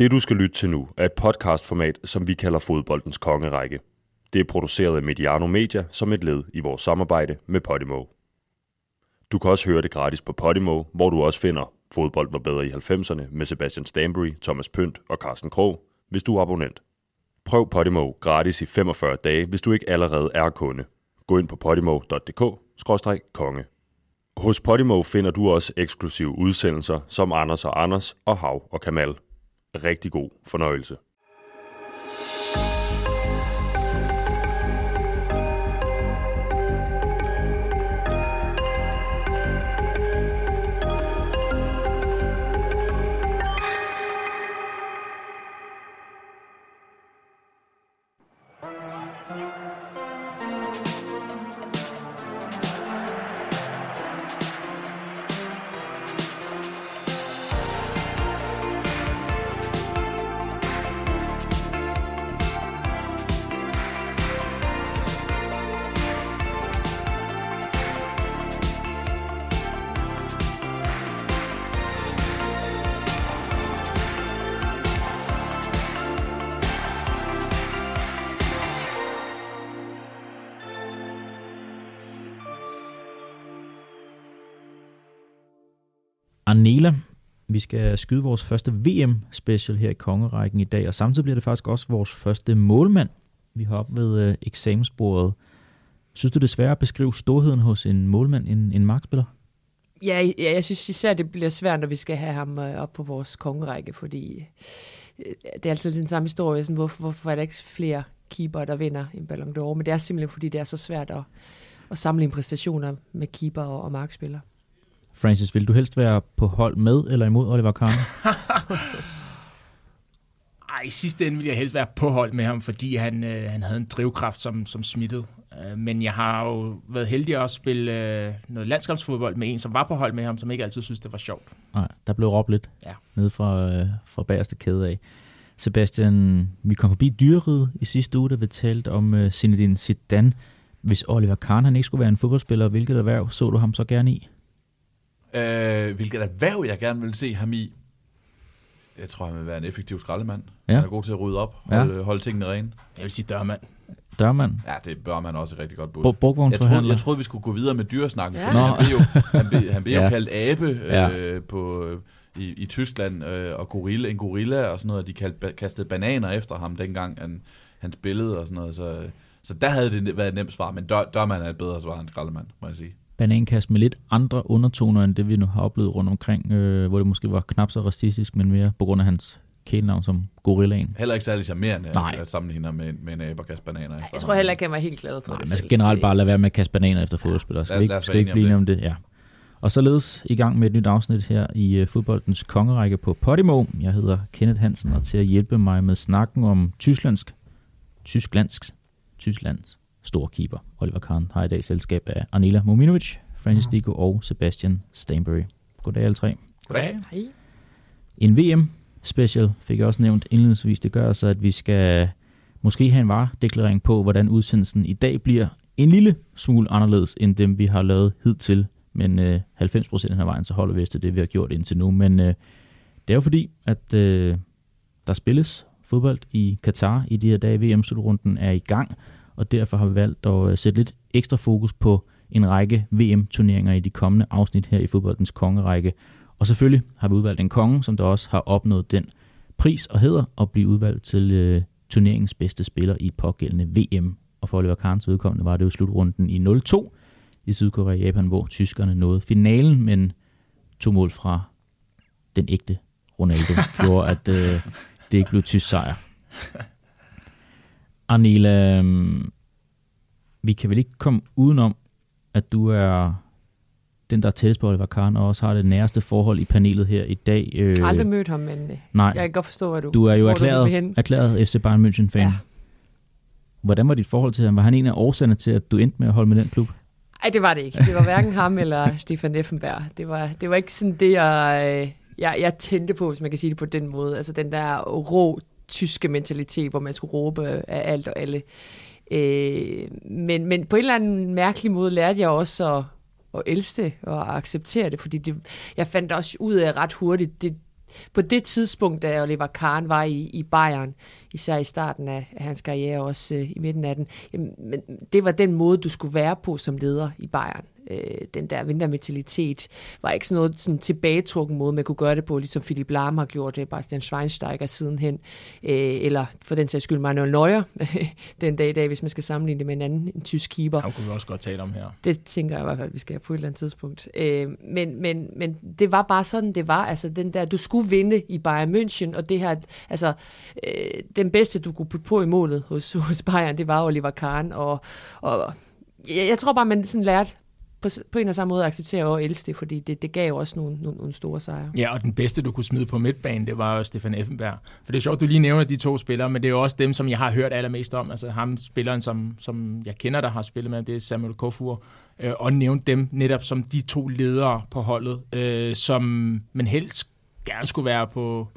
Det du skal lytte til nu er et podcastformat, som vi kalder Fodboldens Kongerække. Det er produceret af Mediano Media som et led i vores samarbejde med Podimo. Du kan også høre det gratis på Podimo, hvor du også finder Fodbold var bedre i 90'erne med Sebastian Stanbury, Thomas Pønt og Carsten Krog, hvis du er abonnent. Prøv Podimo gratis i 45 dage, hvis du ikke allerede er kunde. Gå ind på podimo.dk-konge. Hos Podimo finder du også eksklusive udsendelser som Anders og Anders og Hav og Kamal. Rigtig god fornøjelse. Skal skyde vores første VM-special her i Kongerækken i dag, og samtidig bliver det faktisk også vores første målmand. Vi har op ved øh, eksamensbordet. Synes du det er sværere at beskrive storheden hos en målmand end en markspiller? Ja, ja, jeg synes især, det bliver svært, når vi skal have ham øh, op på vores kongerække, fordi øh, det er altid den samme historie, sådan, hvorfor, hvorfor er der ikke flere keeper, der vinder en Ballon d'Or, men det er simpelthen, fordi det er så svært at, at samle en præstationer med keeper og, og markspiller. Francis, vil du helst være på hold med eller imod Oliver Kahn? Ej, i sidste ende vil jeg helst være på hold med ham, fordi han, øh, han havde en drivkraft, som, som smittede. Øh, men jeg har jo været heldig at spille øh, noget landskabsfodbold med en, som var på hold med ham, som ikke altid synes, det var sjovt. Nej, der blev råbt lidt Ja. nede fra, øh, fra bagerste kæde af. Sebastian, vi kom forbi dyreriget i sidste uge, da vi talte om øh, Zinedine Zidane. Hvis Oliver Kahn han ikke skulle være en fodboldspiller, hvilket erhverv så du ham så gerne i? Øh, hvilket erhverv jeg gerne vil se ham i. Jeg tror, han vil være en effektiv skraldemand. Ja. Han er god til at rydde op, Ja. holde, holde tingene rene. Jeg vil sige dørmand. Dørmand? Ja, det bør man også rigtig godt bud. Br- Jeg troede, jeg troede, vi skulle gå videre med dyresnakken, Ja. ja. fordi han blev jo, han blev, han blev Ja. jo kaldt abe Ja. øh, på, øh, i, i Tyskland, øh, og gorilla, en gorilla og sådan noget, og de kaldte, kastede bananer efter ham, dengang han, han spillede og sådan noget. Så, så der havde det været et nemt svar, men dør, dørmand er et bedre svar end skraldemand, må jeg sige. Banankast med lidt andre undertoner, end det vi nu har oplevet rundt omkring, øh, hvor det måske var knap så racistisk, men mere på grund af hans kælenavn som gorillaen. Heller ikke særlig charmerende Nej. at, sammenligne ham med, med en abe og kaste bananer efter Jeg tror heller ikke, han var helt glad for Nej, det man skal generelt bare lade være med at kaste bananer efter fodboldspillere. Skal lad- lad skal ikke blive om enige om det? Ja. Og således i gang med et nyt afsnit her i uh, fodboldens kongerække på Podimo. Jeg hedder Kenneth Hansen, og til at hjælpe mig med snakken om tysklandsk, tysklandsk, Tysklands store keeper, Oliver Kahn, har i dag selskab af Anila Mominovic, Francis Dico og Sebastian Stanbury. Goddag alle tre. Goddag. Hej. En VM-special fik jeg også nævnt indledningsvis. Det gør så, at vi skal måske have en varedeklarering på, hvordan udsendelsen i dag bliver en lille smule anderledes end dem, vi har lavet hidtil. Men øh, 90% af vejen, så holder vi os til det, vi har gjort indtil nu. Men øh, det er jo fordi, at øh, der spilles fodbold i Katar i de her dage. VM-slutrunden er i gang, og derfor har vi valgt at øh, sætte lidt ekstra fokus på en række VM-turneringer i de kommende afsnit her i fodboldens kongerække. Og selvfølgelig har vi udvalgt en konge, som der også har opnået den pris og hedder at blive udvalgt til øh, turneringens bedste spiller i pågældende VM. Og for Oliver Kahns vedkommende var det jo slutrunden i 0-2 i Sydkorea og Japan, hvor tyskerne nåede finalen, men to mål fra den ægte Ronaldo gjorde, at øh, det ikke blev tysk sejr. Arnela, øhm, vi kan vel ikke komme udenom, at du er den, der er tættest på Oliver Kahn, og også har det næreste forhold i panelet her i dag. Øh, Jeg har aldrig mødt ham, men øh, nej, jeg kan godt forstå, hvad du, du er jo du erklæret, erklæret FC Bayern München-fan. Ja. Hvordan var dit forhold til ham? Var han en af årsagerne til, at du endte med at holde med den klub? Nej, det var det ikke. Det var hverken ham eller Stefan Effenberg. Det var, det var ikke sådan det, jeg, øh, jeg, jeg tændte på, hvis man kan sige det på den måde. Altså den der rå tyske mentalitet, hvor man skulle råbe af alt og alle. Øh, men, men på en eller anden mærkelig måde lærte jeg også at, at elske det og at acceptere det, fordi det, jeg fandt også ud af ret hurtigt, det, på det tidspunkt, da Oliver Kahn var i, i Bayern, især i starten af, hans karriere, også øh, i midten af den, jamen, men det var den måde, du skulle være på som leder i Bayern øh, den der vintermentalitet, var ikke sådan noget sådan tilbagetrukken måde, man kunne gøre det på, ligesom Philip Lahm har gjort det, Bastian Schweinsteiger sidenhen, øh, eller for den sags skyld Manuel Neuer, den dag i dag, hvis man skal sammenligne det med en anden en tysk keeper. Det kunne vi også godt tale om her. Det tænker jeg i hvert fald, vi skal have på et eller andet tidspunkt. Øh, men, men, men det var bare sådan, det var. Altså den der, du skulle vinde i Bayern München, og det her, altså øh, den bedste, du kunne putte på i målet hos, hos Bayern, det var Oliver Kahn, og, og jeg, jeg tror bare, man sådan lærte på, på en og samme måde acceptere og elske det, fordi det, det gav jo også nogle, nogle, nogle store sejre. Ja, og den bedste, du kunne smide på midtbanen, det var jo Stefan Effenberg. For det er sjovt, du lige nævner de to spillere, men det er jo også dem, som jeg har hørt allermest om. Altså ham spilleren, som, som jeg kender, der har spillet med, det er Samuel Kofur. Øh, og nævnte dem netop som de to ledere på holdet, øh, som man helst gerne skulle være på,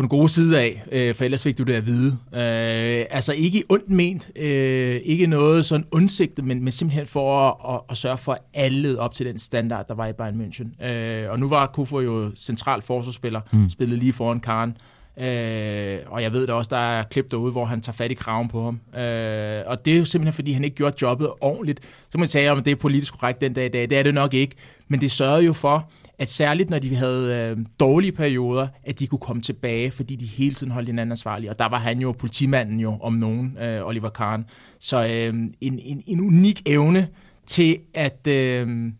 på den gode side af, øh, for ellers fik du det at vide. Øh, altså ikke ondt ment, øh, ikke noget sådan undsigtet, men, men simpelthen for at, at, at sørge for, at alle op til den standard, der var i Bayern München. Øh, og nu var Kufur jo central forsvarsspiller, mm. spillede lige foran Karen. Øh, og jeg ved da også, der er klip derude, hvor han tager fat i kraven på ham. Øh, og det er jo simpelthen, fordi han ikke gjorde jobbet ordentligt. Så må man sige, om det er politisk korrekt den dag i dag. Det er det nok ikke. Men det sørgede jo for, at særligt når de havde øh, dårlige perioder, at de kunne komme tilbage, fordi de hele tiden holdt hinanden ansvarlige. Og der var han jo politimanden jo om nogen, øh, Oliver Kahn. Så øh, en, en, en unik evne til at, øh,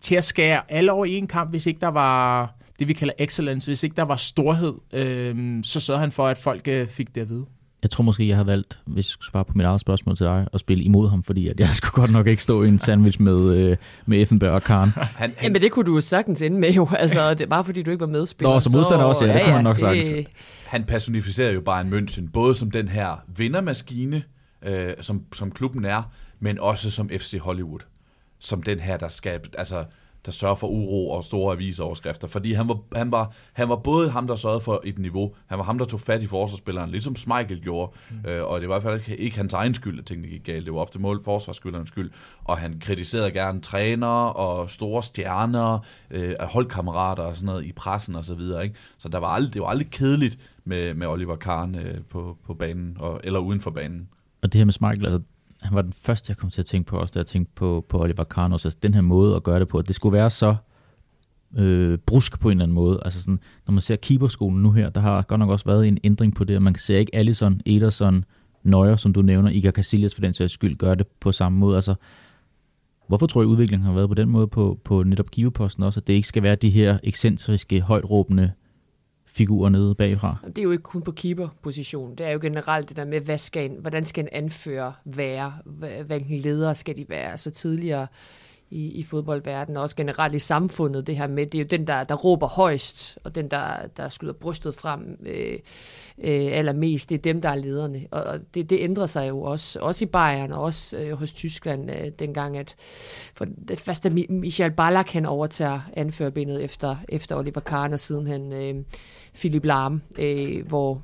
til at skære alle over i en kamp, hvis ikke der var det, vi kalder excellence, hvis ikke der var storhed, øh, så sørgede han for, at folk øh, fik det at vide. Jeg tror måske, jeg har valgt, hvis jeg skulle svare på mit eget spørgsmål til dig, at spille imod ham, fordi at jeg skulle godt nok ikke stå i en sandwich med, øh, med Effenberg og Karen. Han, han... Jamen det kunne du sagtens ende med jo, altså det er bare fordi du ikke var medspiller. Nå, så modstander også, ja, det kunne man nok det... sagt. Han personificerer jo bare en München, både som den her vindermaskine, øh, som, som klubben er, men også som FC Hollywood. Som den her, der skal, altså der sørger for uro og store avisoverskrifter. Fordi han var, han, var, han var både ham, der sørgede for et niveau, han var ham, der tog fat i forsvarsspilleren, ligesom Schmeichel gjorde. Mm. Øh, og det var i hvert fald ikke hans egen skyld, at tingene gik galt. Det var ofte mål forsvarsspillerens skyld. Og han kritiserede gerne trænere og store stjerner, øh, holdkammerater og sådan noget i pressen og så videre. Ikke? Så der var aldrig, det var aldrig kedeligt med, med Oliver Kahn øh, på, på banen, og, eller uden for banen. Og det her med Schmeichel, altså han var den første, jeg kom til at tænke på, også da jeg tænkte på, på Oliver Carnos, altså den her måde at gøre det på, at det skulle være så øh, brusk på en eller anden måde. Altså sådan, når man ser keeperskolen nu her, der har godt nok også været en ændring på det, og man kan se ikke Allison, Ederson, Neuer, som du nævner, Iker Casillas for den sags skyld, gør det på samme måde. Altså, hvorfor tror jeg, udviklingen har været på den måde på, på netop keeperposten også, at det ikke skal være de her ekscentriske, højtråbende figurer nede bagfra. Det er jo ikke kun på keeper-position. Det er jo generelt det der med, hvad skal en, hvordan skal en anfører være? Hvilken leder skal de være? Så tidligere i, i fodboldverdenen, og også generelt i samfundet, det her med, det er jo den, der, der råber højst, og den, der, der skyder brystet frem øh, øh, allermest, det er dem, der er lederne. Og, og det, det ændrer sig jo også, også i Bayern, og også øh, hos Tyskland, øh, dengang, at for det første Michael Ballack, han overtager anførbindet efter, efter Oliver Kahn, og siden han øh, Philip Lahm, øh, hvor,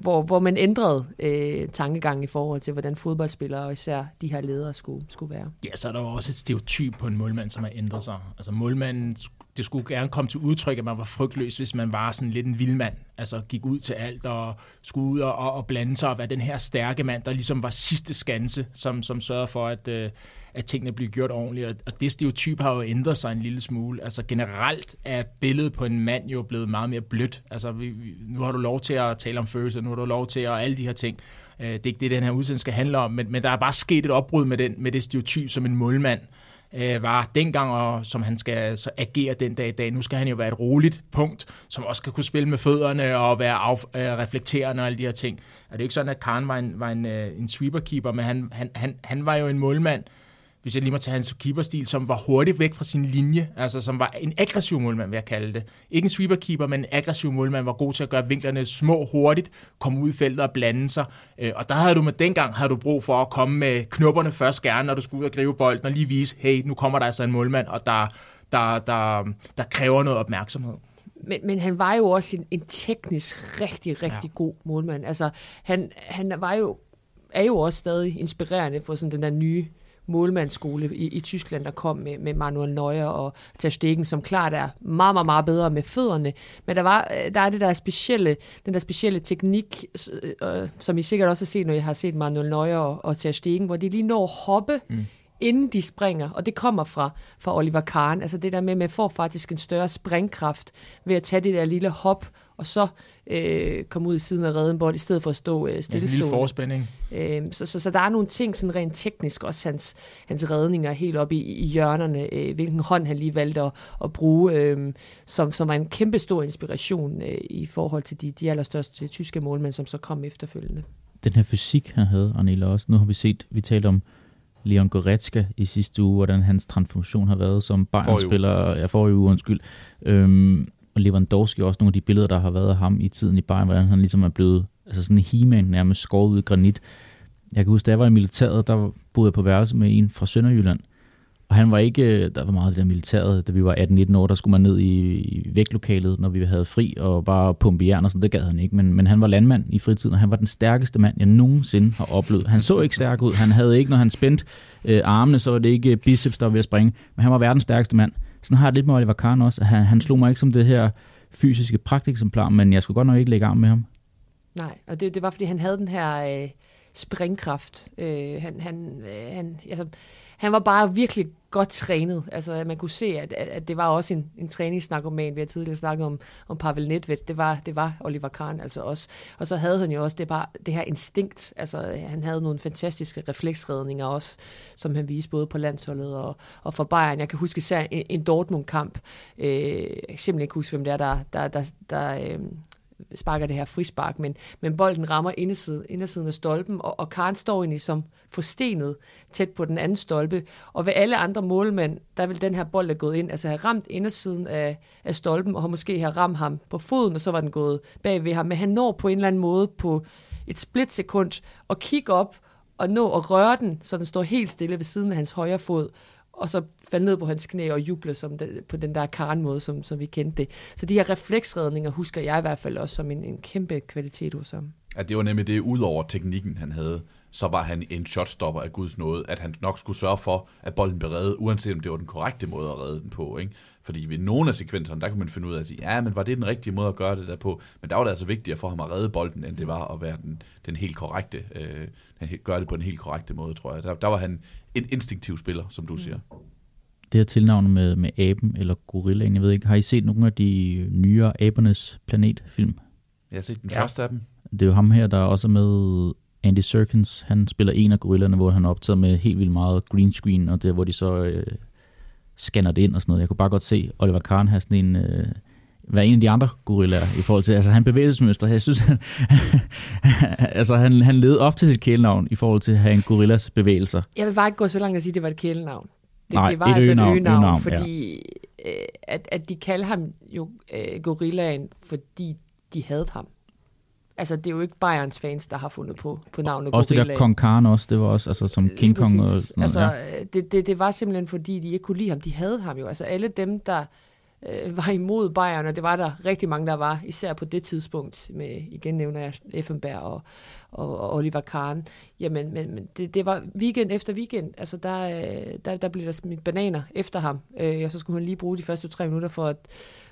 hvor, hvor man ændrede øh, tankegang i forhold til, hvordan fodboldspillere og især de her ledere skulle, skulle være. Ja, så er der jo også et stereotyp på en målmand, som har ændret sig. Altså målmanden, det skulle gerne komme til udtryk, at man var frygtløs, hvis man var sådan lidt en vildmand. Altså gik ud til alt og skulle ud og, og blande sig og være den her stærke mand, der ligesom var sidste skanse, som, som sørgede for, at, øh, at tingene blev gjort ordentligt. Og det stereotyp har jo ændret sig en lille smule. Altså generelt er billedet på en mand jo blevet meget mere blødt. Altså vi, vi, nu har du lov til at tale om følelser, nu har du lov til at alle de her ting. Øh, det er ikke det, den her udsendelse skal handle om, men, men der er bare sket et opbrud med, den, med det stereotyp som en målmand øh, var dengang, og som han skal så agere den dag i dag. Nu skal han jo være et roligt punkt, som også skal kunne spille med fødderne og være af, øh, reflekterende og alle de her ting. Og det er jo ikke sådan, at Karen var en, var en, øh, en sweeperkeeper, men han, han, han, han var jo en målmand, hvis jeg lige må tage hans keeperstil, som var hurtigt væk fra sin linje, altså som var en aggressiv målmand, vil jeg kalde det. Ikke en sweeperkeeper, men en aggressiv målmand, var god til at gøre vinklerne små hurtigt, komme ud i feltet og blande sig. Øh, og der havde du med dengang havde du brug for at komme med knopperne først gerne, når du skulle ud og gribe bolden, og lige vise, hey, nu kommer der altså en målmand, og der, der, der, der kræver noget opmærksomhed. Men, men han var jo også en, en teknisk rigtig, rigtig ja. god målmand. Altså, han, han var jo, er jo også stadig inspirerende for sådan den der nye målmandsskole i, i Tyskland, der kom med, med Manuel Neuer og Ter Stegen, som klart er meget, meget, meget bedre med fødderne. Men der, var, der er det der specielle, den der specielle teknik, øh, som I sikkert også har set, når jeg har set Manuel Neuer og, og Ter Stegen, hvor de lige når at hoppe mm inden de springer, og det kommer fra, fra Oliver Kahn. Altså det der med, at man får faktisk en større springkraft ved at tage det der lille hop, og så øh, komme ud i siden af redden bold, i stedet for at stå øh, stillestående. Ja, en lille forspænding. Øh, så, så, så der er nogle ting sådan rent teknisk, også hans, hans redninger helt op i, i hjørnerne, øh, hvilken hånd han lige valgte at, at bruge, øh, som, som var en kæmpe stor inspiration øh, i forhold til de, de allerstørste tyske målmænd, som så kom efterfølgende. Den her fysik, han havde, Arnela, også. Nu har vi set, vi talte om Leon Goretzka i sidste uge, hvordan hans transformation har været som Bayern-spiller. Ja, for uge, undskyld. Øhm, og Lewandowski også nogle af de billeder, der har været af ham i tiden i Bayern, hvordan han ligesom er blevet altså sådan en he nærmest skåret ud i granit. Jeg kan huske, da jeg var i militæret, der boede jeg på værelse med en fra Sønderjylland, og han var ikke, øh, der var meget af det der militæret, da vi var 18-19 år, der skulle man ned i, i vægtlokalet, når vi havde fri, og bare pumpe jern og sådan, det gad han ikke. Men, men han var landmand i fritiden, og han var den stærkeste mand, jeg nogensinde har oplevet. Han så ikke stærk ud, han havde ikke, når han spændte øh, armene, så var det ikke biceps, der var ved at springe, men han var verdens stærkeste mand. Sådan har jeg lidt med Oliver Kahn også. Han, han slog mig ikke som det her fysiske pragteksemplar, men jeg skulle godt nok ikke lægge arm med ham. Nej, og det, det var, fordi han havde den her øh, springkraft. Øh, han, han, øh, han, altså, han var bare virkelig godt trænet. Altså, man kunne se, at, at det var også en, en træningsnarkoman. Vi har tidligere snakket om, om Pavel Nedved. Det var, det var Oliver Kahn altså også. Og så havde han jo også det, bare, det her instinkt. Altså, han havde nogle fantastiske refleksredninger også, som han viste både på landsholdet og, og for Bayern. Jeg kan huske især en, en Dortmund-kamp. Øh, jeg kan simpelthen ikke huske, hvem det er, der, der, der, der øh, sparker det her frispark, men, men bolden rammer indersiden, indersiden af stolpen, og, og Karen står egentlig som forstenet tæt på den anden stolpe, og ved alle andre målmænd, der vil den her bold have gået ind, altså have ramt indersiden af, af stolpen, og har måske have ramt ham på foden, og så var den gået bag ved ham, men han når på en eller anden måde på et splitsekund og kigge op og nå at røre den, så den står helt stille ved siden af hans højre fod, og så falde ned på hans knæ og juble som den, på den der Karen-måde, som, som vi kendte det. Så de her refleksredninger husker jeg i hvert fald også som en, en kæmpe kvalitet hos ham. Ja, det var nemlig det, ud over teknikken, han havde, så var han en shotstopper af Guds nåde, at han nok skulle sørge for, at bolden blev reddet, uanset om det var den korrekte måde at redde den på. Ikke? Fordi ved nogle af sekvenserne, der kunne man finde ud af at sige, ja, men var det den rigtige måde at gøre det der på? Men der var det altså vigtigere for ham at redde bolden, end det var at være den, den helt korrekte, øh, gøre det på en helt korrekte måde, tror jeg. Der, der var han en instinktiv spiller, som du mm. Det her tilnavn med, med aben eller gorillaen, jeg ved ikke, har I set nogle af de nyere Abernes Planet-film? Jeg har set den ja. første af dem. Det er jo ham her, der er også med Andy Serkins. Han spiller en af gorillerne, hvor han optager med helt vildt meget green screen, og det hvor de så øh, scanner det ind og sådan noget. Jeg kunne bare godt se Oliver Kahn have sådan en... Øh, være en af de andre gorillaer i forhold til, altså han bevægelsesmønster. Jeg synes, han, altså han, han led op til sit kælenavn i forhold til at have en gorillas bevægelser. Jeg vil bare ikke gå så langt at sige, at det var et kælenavn. Det, Nej, det var et altså øgenavn, et øgenavn, øgenavn fordi ja. øh, at, at de kalder ham jo øh, gorillaen, fordi de havde ham. Altså, det er jo ikke Bayerns fans, der har fundet på, på navnet Også Gorilla. det der Kong Khan også, det var også altså, som King Kong. Og, altså, ja. det, det, det var simpelthen fordi, de ikke kunne lide ham. De havde ham jo. Altså, alle dem, der øh, var imod Bayern, og det var der rigtig mange, der var, især på det tidspunkt, med, igen nævner jeg Effenberg og, og, og Oliver Kahn, jamen men, men det, det var weekend efter weekend, altså der, øh, der, der blev der smidt bananer efter ham, øh, og så skulle han lige bruge de første tre minutter for at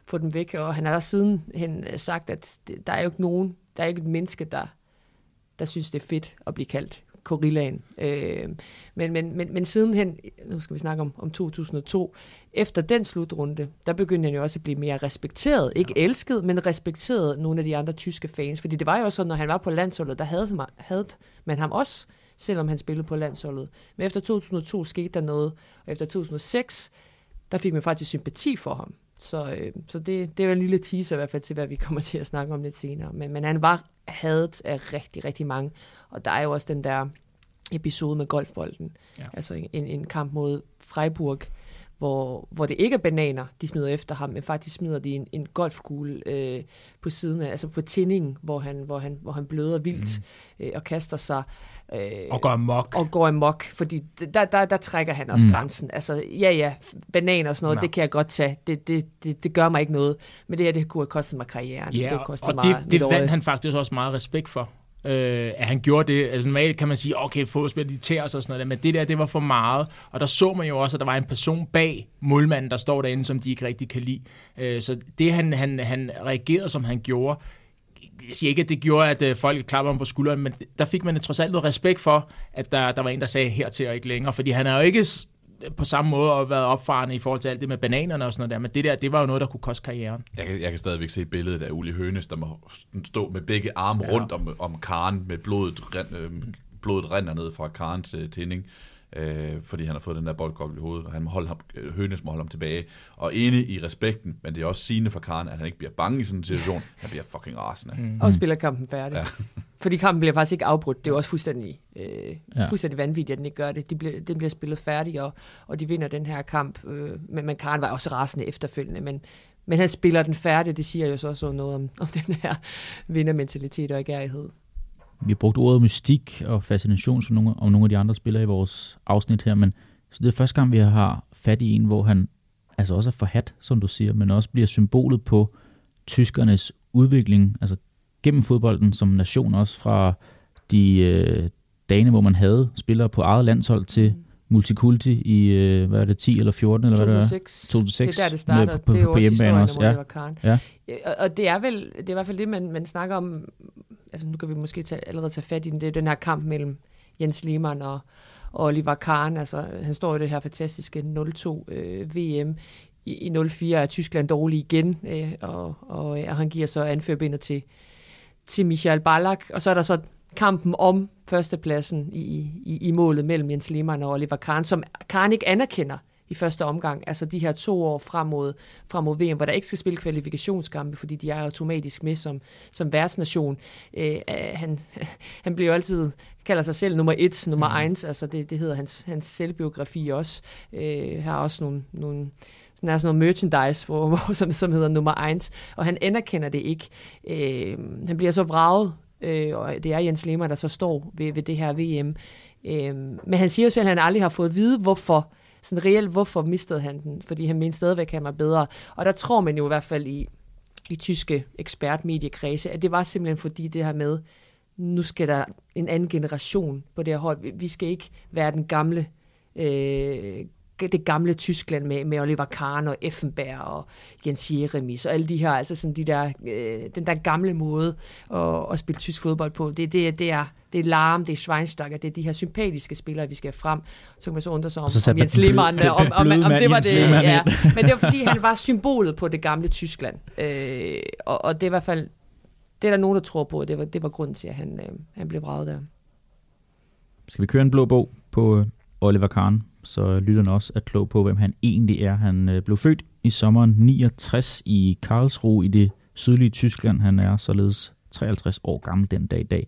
få den væk, og han har der siden hen øh, sagt, at det, der er jo ikke nogen, der er ikke et menneske, der, der synes, det er fedt at blive kaldt gorillaen. Øh, men, men, men, men sidenhen, nu skal vi snakke om, om 2002, efter den slutrunde, der begyndte han jo også at blive mere respekteret. Ikke ja. elsket, men respekteret nogle af de andre tyske fans. Fordi det var jo også sådan, når han var på landsholdet, der havde, havde man ham også, selvom han spillede på landsholdet. Men efter 2002 skete der noget, og efter 2006, der fik man faktisk sympati for ham. Så, øh, så det, det er en lille teaser i hvert fald til, hvad vi kommer til at snakke om lidt senere. Men, men han var hadet af rigtig, rigtig mange. Og der er jo også den der episode med golfbolden. Ja. Altså en, en kamp mod Freiburg, hvor, hvor det ikke er bananer, de smider efter ham, men faktisk smider de en, en golfkugle øh, på siden af, altså på tændingen, hvor han, hvor han, hvor han bløder vildt mm. øh, og kaster sig. Øh, og går amok. Og går amok, fordi der, der, der trækker han også mm. grænsen. Altså, ja, ja, bananer og sådan noget, ja. det kan jeg godt tage. Det, det, det, det gør mig ikke noget. Men det her, det kunne have kostet mig karrieren. Ja, det og mig det, det vandt han faktisk også meget respekt for øh, at han gjorde det. Altså normalt kan man sige, okay, fodboldspil, de tærer sig og sådan noget, men det der, det var for meget. Og der så man jo også, at der var en person bag målmanden, der står derinde, som de ikke rigtig kan lide. Øh, så det, han, han, han reagerede, som han gjorde, jeg siger ikke, at det gjorde, at øh, folk klapper ham på skulderen, men der fik man trods alt noget respekt for, at der, der var en, der sagde hertil og ikke længere, fordi han er jo ikke på samme måde været opfarende i forhold til alt det med bananerne og sådan noget der, men det der, det var jo noget, der kunne koste karrieren. Jeg kan, jeg kan stadigvæk se billedet af Uli Hønes, der må stå med begge arme ja. rundt om, om Karen, med blodet, øh, blodet render ned fra Karens øh, tænding øh, fordi han har fået den der boldkoble i hovedet, og han må holde ham, øh, Hønes må holde ham tilbage. Og inde i respekten, men det er også sigende for Karen, at han ikke bliver bange i sådan en situation. Han bliver fucking rasende. Mm. Og spiller kampen færdig. Ja. Fordi kampen bliver faktisk ikke afbrudt. Det er også fuldstændig, øh, ja. fuldstændig vanvittigt, at den ikke gør det. De bliver, den bliver spillet færdig, og, og de vinder den her kamp. Øh, men, men Karen var også rasende efterfølgende. Men, men han spiller den færdig, det siger jo så også noget om, om den her vindermentalitet og agerighed. Vi har brugt ordet mystik og fascination som nogle, om nogle af de andre spillere i vores afsnit her, men så det er første gang, vi har fat i en, hvor han altså også er forhat, som du siger, men også bliver symbolet på tyskernes udvikling, altså gennem fodbolden som nation, også fra de øh, dage, hvor man havde spillere på eget landshold til mm multikulti i, øh, hvad er det, 10 eller 14, eller 2006. hvad det er? 2006. Det er der, det starter. På, på, det er jo på også hjemmebane også. Ja. Ja. ja. Og det er vel, det er i hvert fald det, man, man snakker om altså nu kan vi måske tage, allerede tage fat i den, det er den her kamp mellem Jens Lehmann og, og Oliver Kahn. Altså, han står i det her fantastiske 0-2 øh, VM. I, I 04 er Tyskland dårlig igen, øh, og, og, og han giver så anførbinder til, til Michael Ballack. Og så er der så kampen om førstepladsen i, i, i målet mellem Jens Lehmann og Oliver Kahn, som Kahn ikke anerkender i første omgang. Altså de her to år frem mod, frem mod VM, hvor der ikke skal spille kvalifikationskampe, fordi de er automatisk med som, som værtsnation. Øh, han, han bliver jo altid, kalder sig selv nummer et, nummer mm. eins, altså det, det hedder hans, hans selvbiografi også. Øh, har også nogle, nogle sådan er sådan noget merchandise, hvor, hvor, som, som hedder nummer 1, og han anerkender det ikke. Øh, han bliver så vraget, øh, og det er Jens Lehmann, der så står ved, ved det her VM. Øh, men han siger jo selv, at han aldrig har fået at vide, hvorfor sådan reelt, hvorfor mistede han den? Fordi han mente stadigvæk, at han var bedre. Og der tror man jo i hvert fald i, i tyske ekspertmediekredse, at det var simpelthen fordi det her med, nu skal der en anden generation på det her hold. Vi skal ikke være den gamle øh, det gamle Tyskland med, med Oliver Kahn og Effenberg og Jens Jeremis og alle de her, altså sådan de der, øh, den der gamle måde at, at spille tysk fodbold på. Det, det, det er det er Larm, det er Schweinsteiger, det er de her sympatiske spillere, vi skal have frem. Så kan man så undre sig om, om Jens Lehmann, om, om, om, om det var det. Ja. Men det var fordi, han var symbolet på det gamle Tyskland. Øh, og, og det er i hvert fald, det er der nogen, der tror på, det var, det var grunden til, at han, øh, han blev vraget der. Skal vi køre en blå bog på øh, Oliver Kahn, så lytterne også er klog på, hvem han egentlig er. Han øh, blev født i sommeren 69 i Karlsruhe i det sydlige Tyskland. Han er således 53 år gammel den dag i dag.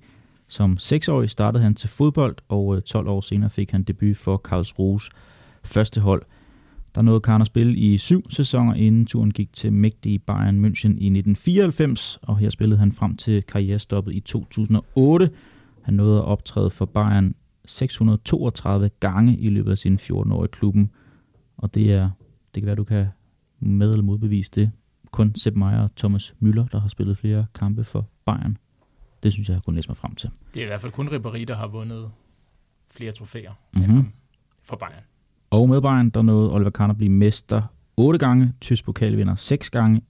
Som 6-årig startede han til fodbold, og øh, 12 år senere fik han debut for Karlsruhes første hold. Der nåede Karn at spille i syv sæsoner, inden turen gik til mægtige Bayern München i 1994, og her spillede han frem til karrierestoppet i 2008. Han nåede at optræde for Bayern 632 gange i løbet af sin 14 år i klubben, og det er, det kan være, du kan med- eller modbevise det. Kun Sepp Meier og Thomas Müller, der har spillet flere kampe for Bayern. Det synes jeg, jeg kunne læse mig frem til. Det er i hvert fald kun Ribéry, der har vundet flere trofæer mm-hmm. for Bayern. Og med Bayern, der nåede Oliver Kahn at blive mester otte gange, tysk pokalvinder seks gange,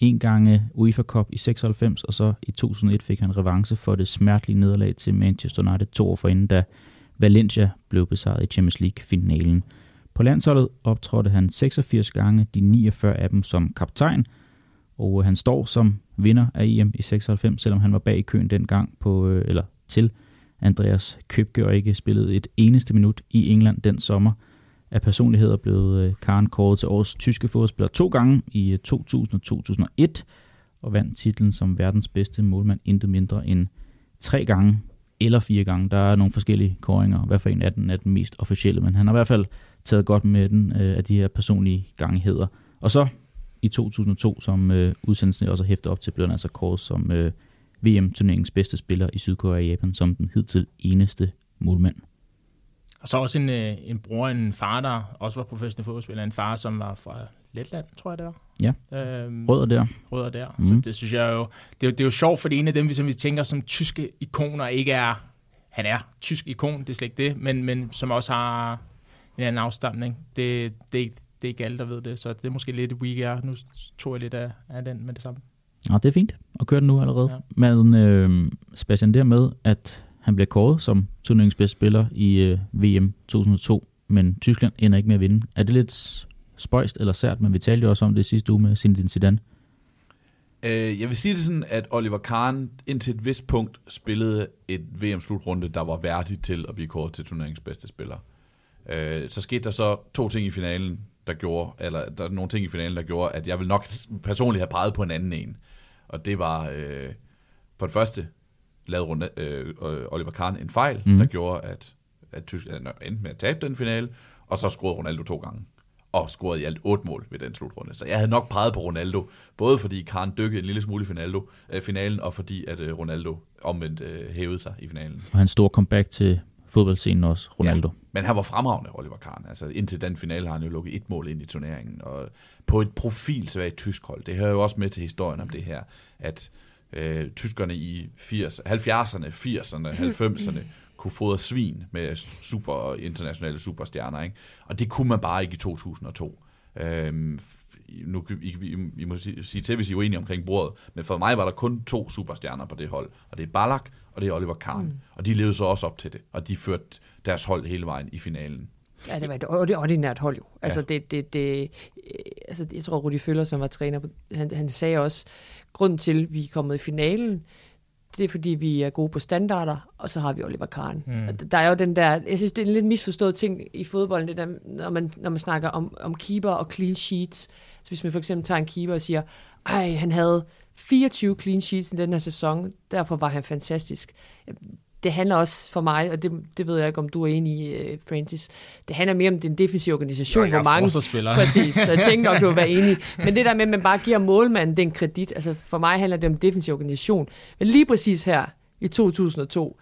en gange UEFA Cup i 96, og så i 2001 fik han revanche for det smertelige nederlag til Manchester United to år forinden, da Valencia blev besejret i Champions League-finalen. På landsholdet optrådte han 86 gange, de 49 af dem som kaptajn, og øh, han står som vinder af EM i 96, selvom han var bag i køen dengang på, øh, eller til Andreas Købke og ikke spillede et eneste minut i England den sommer. Af personligheder blev øh, Karen kåret til årets tyske fodboldspiller to gange i øh, 2000 og 2001, og vandt titlen som verdens bedste målmand intet mindre end tre gange eller fire gange. Der er nogle forskellige kåringer, hvad for en af den er den mest officielle, men han har i hvert fald taget godt med den øh, af de her personlige gangheder. Og så i 2002, som øh, udsendelsen også har hæftet op til, blev han altså kåret som øh, VM-turneringens bedste spiller i Sydkorea og Japan, som den hidtil eneste målmand. Og så også en, øh, en bror en far, der også var professionel fodboldspiller. En far, som var fra Letland, tror jeg det var. Ja. Øhm, Rødder der. rødder der. Mm. Så det synes jeg jo, det er, jo, det er jo sjovt, fordi en af dem, vi, som vi tænker som tyske ikoner, ikke er, han er tysk ikon, det er slet ikke det, men, men som også har en anden afstamning. Det, det, er ikke, det er ikke alle, der ved det, så det er måske lidt weak er. Nu tog jeg lidt af, af den med det samme. Ja, det er fint at køre den nu allerede. Ja. Men øh, Sebastian, der med, at han bliver kåret som turneringens bedste spiller i øh, VM 2002, men Tyskland ender ikke med at vinde. Er det lidt spøjst eller sært, men vi talte jo også om det sidste uge med Zinedine Zidane. Øh, jeg vil sige det sådan, at Oliver Kahn indtil et vist punkt spillede et VM-slutrunde, der var værdigt til at blive kåret til turneringens bedste spiller. Øh, så skete der så to ting i finalen, der gjorde, eller der er nogle ting i finalen, der gjorde, at jeg vil nok personligt have peget på en anden en. Og det var, øh, for det første, lavede Rune, øh, Oliver Kahn en fejl, mm. Mhm. der gjorde, at, at Tyskland endte med at tabe den finale, og så scorede Ronaldo to gange og scorede i alt otte mål ved den slutrunde. Så jeg havde nok peget på Ronaldo, både fordi Kahn dykkede en lille smule i finaldo, øh, finalen, og fordi at øh, Ronaldo omvendt øh, hævede sig i finalen. Og hans store comeback til fodboldscenen også, Ronaldo. Ja. Men han var fremragende, Oliver Kahn. Altså, indtil den finale har han jo lukket et mål ind i turneringen. Og på et profilsvagt tysk hold. Det hører jo også med til historien om det her, at øh, tyskerne i 80, 70'erne, 80'erne, 90'erne kunne fodre svin med super internationale superstjerner. Ikke? Og det kunne man bare ikke i 2002. Øhm, nu, I, I, I må sige, til, hvis I er uenige omkring bordet, men for mig var der kun to superstjerner på det hold, og det er Ballack, og det er Oliver Kahn. Mm. Og de levede så også op til det, og de førte deres hold hele vejen i finalen. Ja, det var et ordinært hold jo. Altså, det, det, det, øh, altså, jeg tror, Rudi Føller, som var træner, han, han sagde også, grunden til, at vi er kommet i finalen, det er, fordi vi er gode på standarder, og så har vi Oliver Kahn. Mm. Der er jo den der, jeg synes, det er en lidt misforstået ting i fodbolden, det der, når man, når man snakker om, om keeper og clean sheets. Så hvis man for eksempel tager en keeper og siger, ej, han havde 24 clean sheets i den her sæson, derfor var han fantastisk. Det handler også for mig, og det, det ved jeg ikke, om du er enig i, øh, Francis, det handler mere om den defensive organisation, hvor mange... Præcis, så jeg tænkte nok, du vil være enig. Men det der med, at man bare giver målmanden den kredit, altså for mig handler det om defensiv organisation. Men lige præcis her i 2002,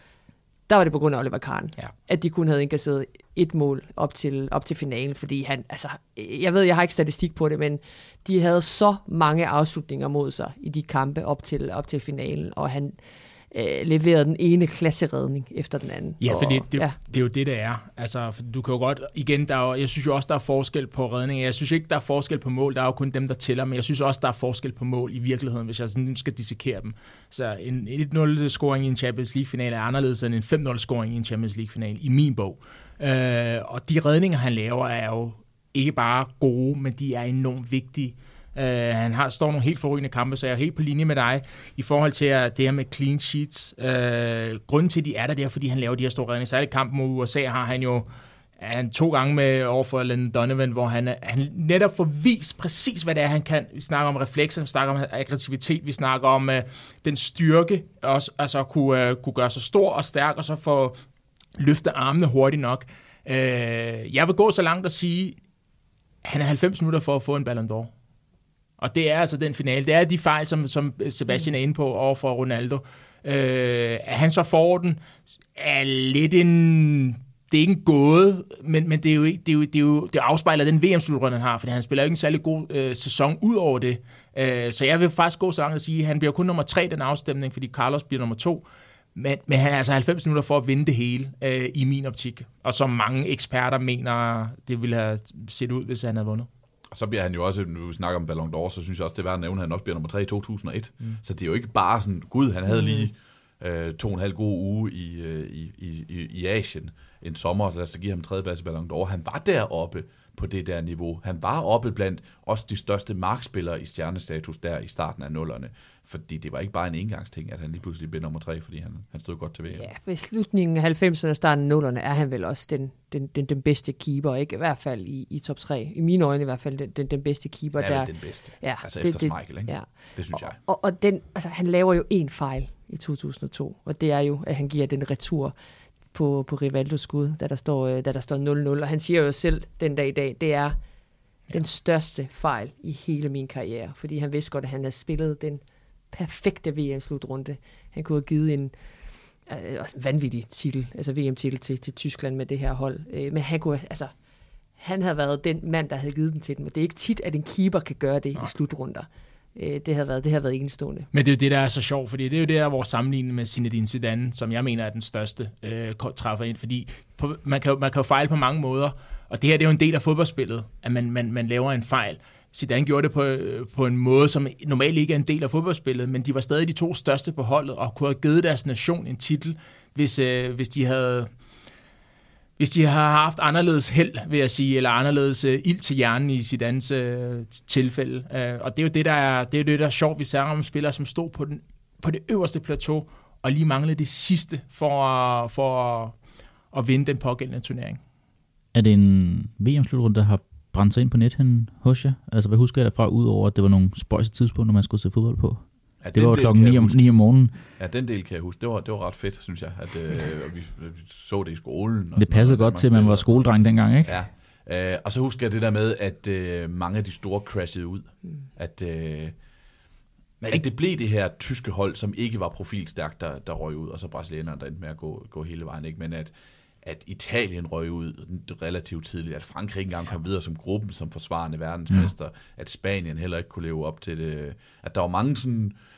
der var det på grund af Oliver Kahn, Ja. at de kun havde indkasseret et mål op til, op til finalen, fordi han, altså, jeg ved, jeg har ikke statistik på det, men de havde så mange afslutninger mod sig i de kampe op til, op til finalen, og han øh, leverede den ene klasseredning efter den anden. Ja, for det, det, ja. det er jo det, det er. Altså, for du kan jo godt, igen, der er jo, jeg synes jo også, der er forskel på redning. Jeg synes ikke, der er forskel på mål. Der er jo kun dem, der tæller, men jeg synes også, der er forskel på mål i virkeligheden, hvis jeg sådan skal dissekere dem. Så en 1-0-scoring i en Champions League-finale er anderledes end en 5-0-scoring i en Champions League-finale, i min bog. Øh, og de redninger, han laver, er jo ikke bare gode, men de er enormt vigtige. Uh, han har, står nogle helt forrygende kampe, så jeg er helt på linje med dig i forhold til at det her med clean sheets. Uh, grunden til, at de er der, det er, fordi han laver de her store redninger. Særligt kamp mod USA har han jo han to gange med over for Landon Donovan, hvor han, han netop får vist præcis, hvad det er, han kan. Vi snakker om reflekser, vi snakker om aggressivitet, vi snakker om uh, den styrke, også, altså at kunne, uh, kunne gøre sig stor og stærk, og så få løfte armene hurtigt nok. Uh, jeg vil gå så langt at sige, han er 90 minutter for at få en Ballon d'Or. Og det er altså den finale. Det er de fejl, som, som Sebastian er inde på over for Ronaldo. Øh, at han så får den, er lidt en... Det er ikke en gåde, men, men det, er jo ikke, det, er jo, det, er jo, det afspejler den VM-slutrunde, han har, fordi han spiller jo ikke en særlig god øh, sæson ud over det. Øh, så jeg vil faktisk gå så langt at sige, at han bliver kun nummer tre i den afstemning, fordi Carlos bliver nummer to. Men, men han er altså 90 minutter for at vinde det hele øh, i min optik. Og som mange eksperter mener, det ville have set ud, hvis han havde vundet. Så bliver han jo også, når vi snakker om Ballon d'Or, så synes jeg også, det er værd at nævne, at han også bliver nummer 3 i 2001. Mm. Så det er jo ikke bare sådan, gud, han havde lige øh, to og en halv gode uge i, øh, i, i, i, i Asien en sommer, lad os så give ham tredje plads i Ballon d'Or. Han var deroppe på det der niveau. Han var oppe blandt også de største markspillere i stjernestatus der i starten af nullerne. Fordi det var ikke bare en engangsting, at han lige pludselig blev nummer tre, fordi han, han stod godt til VM. Ja, ved slutningen af 90'erne og starten af 0'erne er han vel også den, den, den, den bedste keeper, ikke? I hvert fald i, i top 3. I mine øjne i hvert fald den, den, den bedste keeper. Han er der, den bedste. Ja, altså det- efter det- Schmeichel, ikke? ja. Det synes jeg. Og, og den, altså, han laver jo en fejl i 2002, og det er jo, at han giver den retur på, på Rivaldos skud, da der, står, øh, da der står 0-0. Og han siger jo selv den dag i dag, det er den største fejl i hele min karriere, fordi han vidste godt, at han havde spillet den perfekte VM-slutrunde. Han kunne have givet en, øh, vanvittig titel, altså VM-titel til, til Tyskland med det her hold. Øh, men han kunne, altså, han havde været den mand, der havde givet den til dem. Og det er ikke tit, at en keeper kan gøre det Nej. i slutrunder. Øh, det havde været, det havde været enestående. Men det er jo det, der er så sjovt, fordi det er jo det, der er vores sammenligning med Zinedine Zidane, som jeg mener er den største øh, træffer ind, fordi på, man, kan, man kan jo fejle på mange måder, og det her det er jo en del af fodboldspillet, at man, man, man laver en fejl. Zidane gjorde det på, øh, på en måde, som normalt ikke er en del af fodboldspillet, men de var stadig de to største på holdet, og kunne have givet deres nation en titel, hvis, øh, hvis de havde hvis de har haft anderledes held, vil jeg sige, eller anderledes øh, ild til hjernen i sit andet øh, tilfælde. Øh, og det er jo det, der er, det er, det, der er sjovt. Vi ser om spillere, som stod på, den, på det øverste plateau, og lige manglede det sidste for, for at, at vinde den pågældende turnering. Er det en VM-slutrunde, der har brændt sig ind på nethen hos jer? Altså, hvad husker jeg derfra, udover at det var nogle spøjse tidspunkter, man skulle se fodbold på? Ja, det var klokken 9 om, 9 om morgenen. Ja, den del kan jeg huske. Det var, det var ret fedt, synes jeg, at øh, vi, vi så det i skolen. Og det passede godt til, at man var skoledreng dengang, ikke? Ja. Øh, og så husker jeg det der med, at øh, mange af de store crashede ud. Mm. At, øh, men at det blev det her tyske hold, som ikke var profilstærkt, der, der røg ud, og så brasilianerne, der endte med at gå, gå hele vejen. Ikke? Men at, at Italien røg ud relativt tidligt, at Frankrig ikke engang kom videre som gruppen, som forsvarende verdensmester, ja. at Spanien heller ikke kunne leve op til det. At der var mange sådan øh,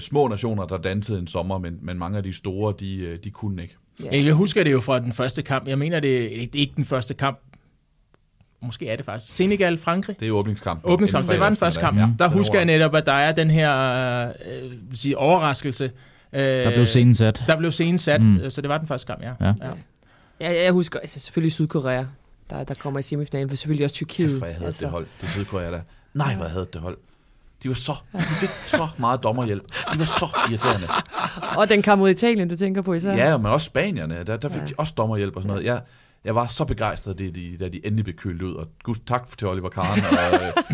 små nationer, der dansede en sommer, men, men mange af de store, de, øh, de kunne ikke. Ja. Jeg husker det jo fra den første kamp. Jeg mener, det, det er ikke den første kamp. Måske er det faktisk. Senegal, Frankrig. Det er åbningskamp. Åbningskamp, det var den første kamp. Ja, der husker jeg netop, at der er den her øh, sige, overraskelse. Øh, der blev scenen sat. Der blev scenen sat, mm. så det var den første kamp, ja. ja. ja. ja jeg husker altså, selvfølgelig Sydkorea, der, der kommer i semifinalen, men selvfølgelig også Tyrkiet. Ja, for jeg havde altså. det hold. Det Sydkorea der. Nej, hvor jeg havde det hold. De var så, de fik så meget dommerhjælp. De var så irriterende. Og den kamp mod Italien, du tænker på især? Ja, men også Spanierne, der, der fik ja. de også dommerhjælp og sådan noget. Jeg, jeg var så begejstret, da de, da de endelig blev kølet ud. Og gud, tak til Oliver Kahn og,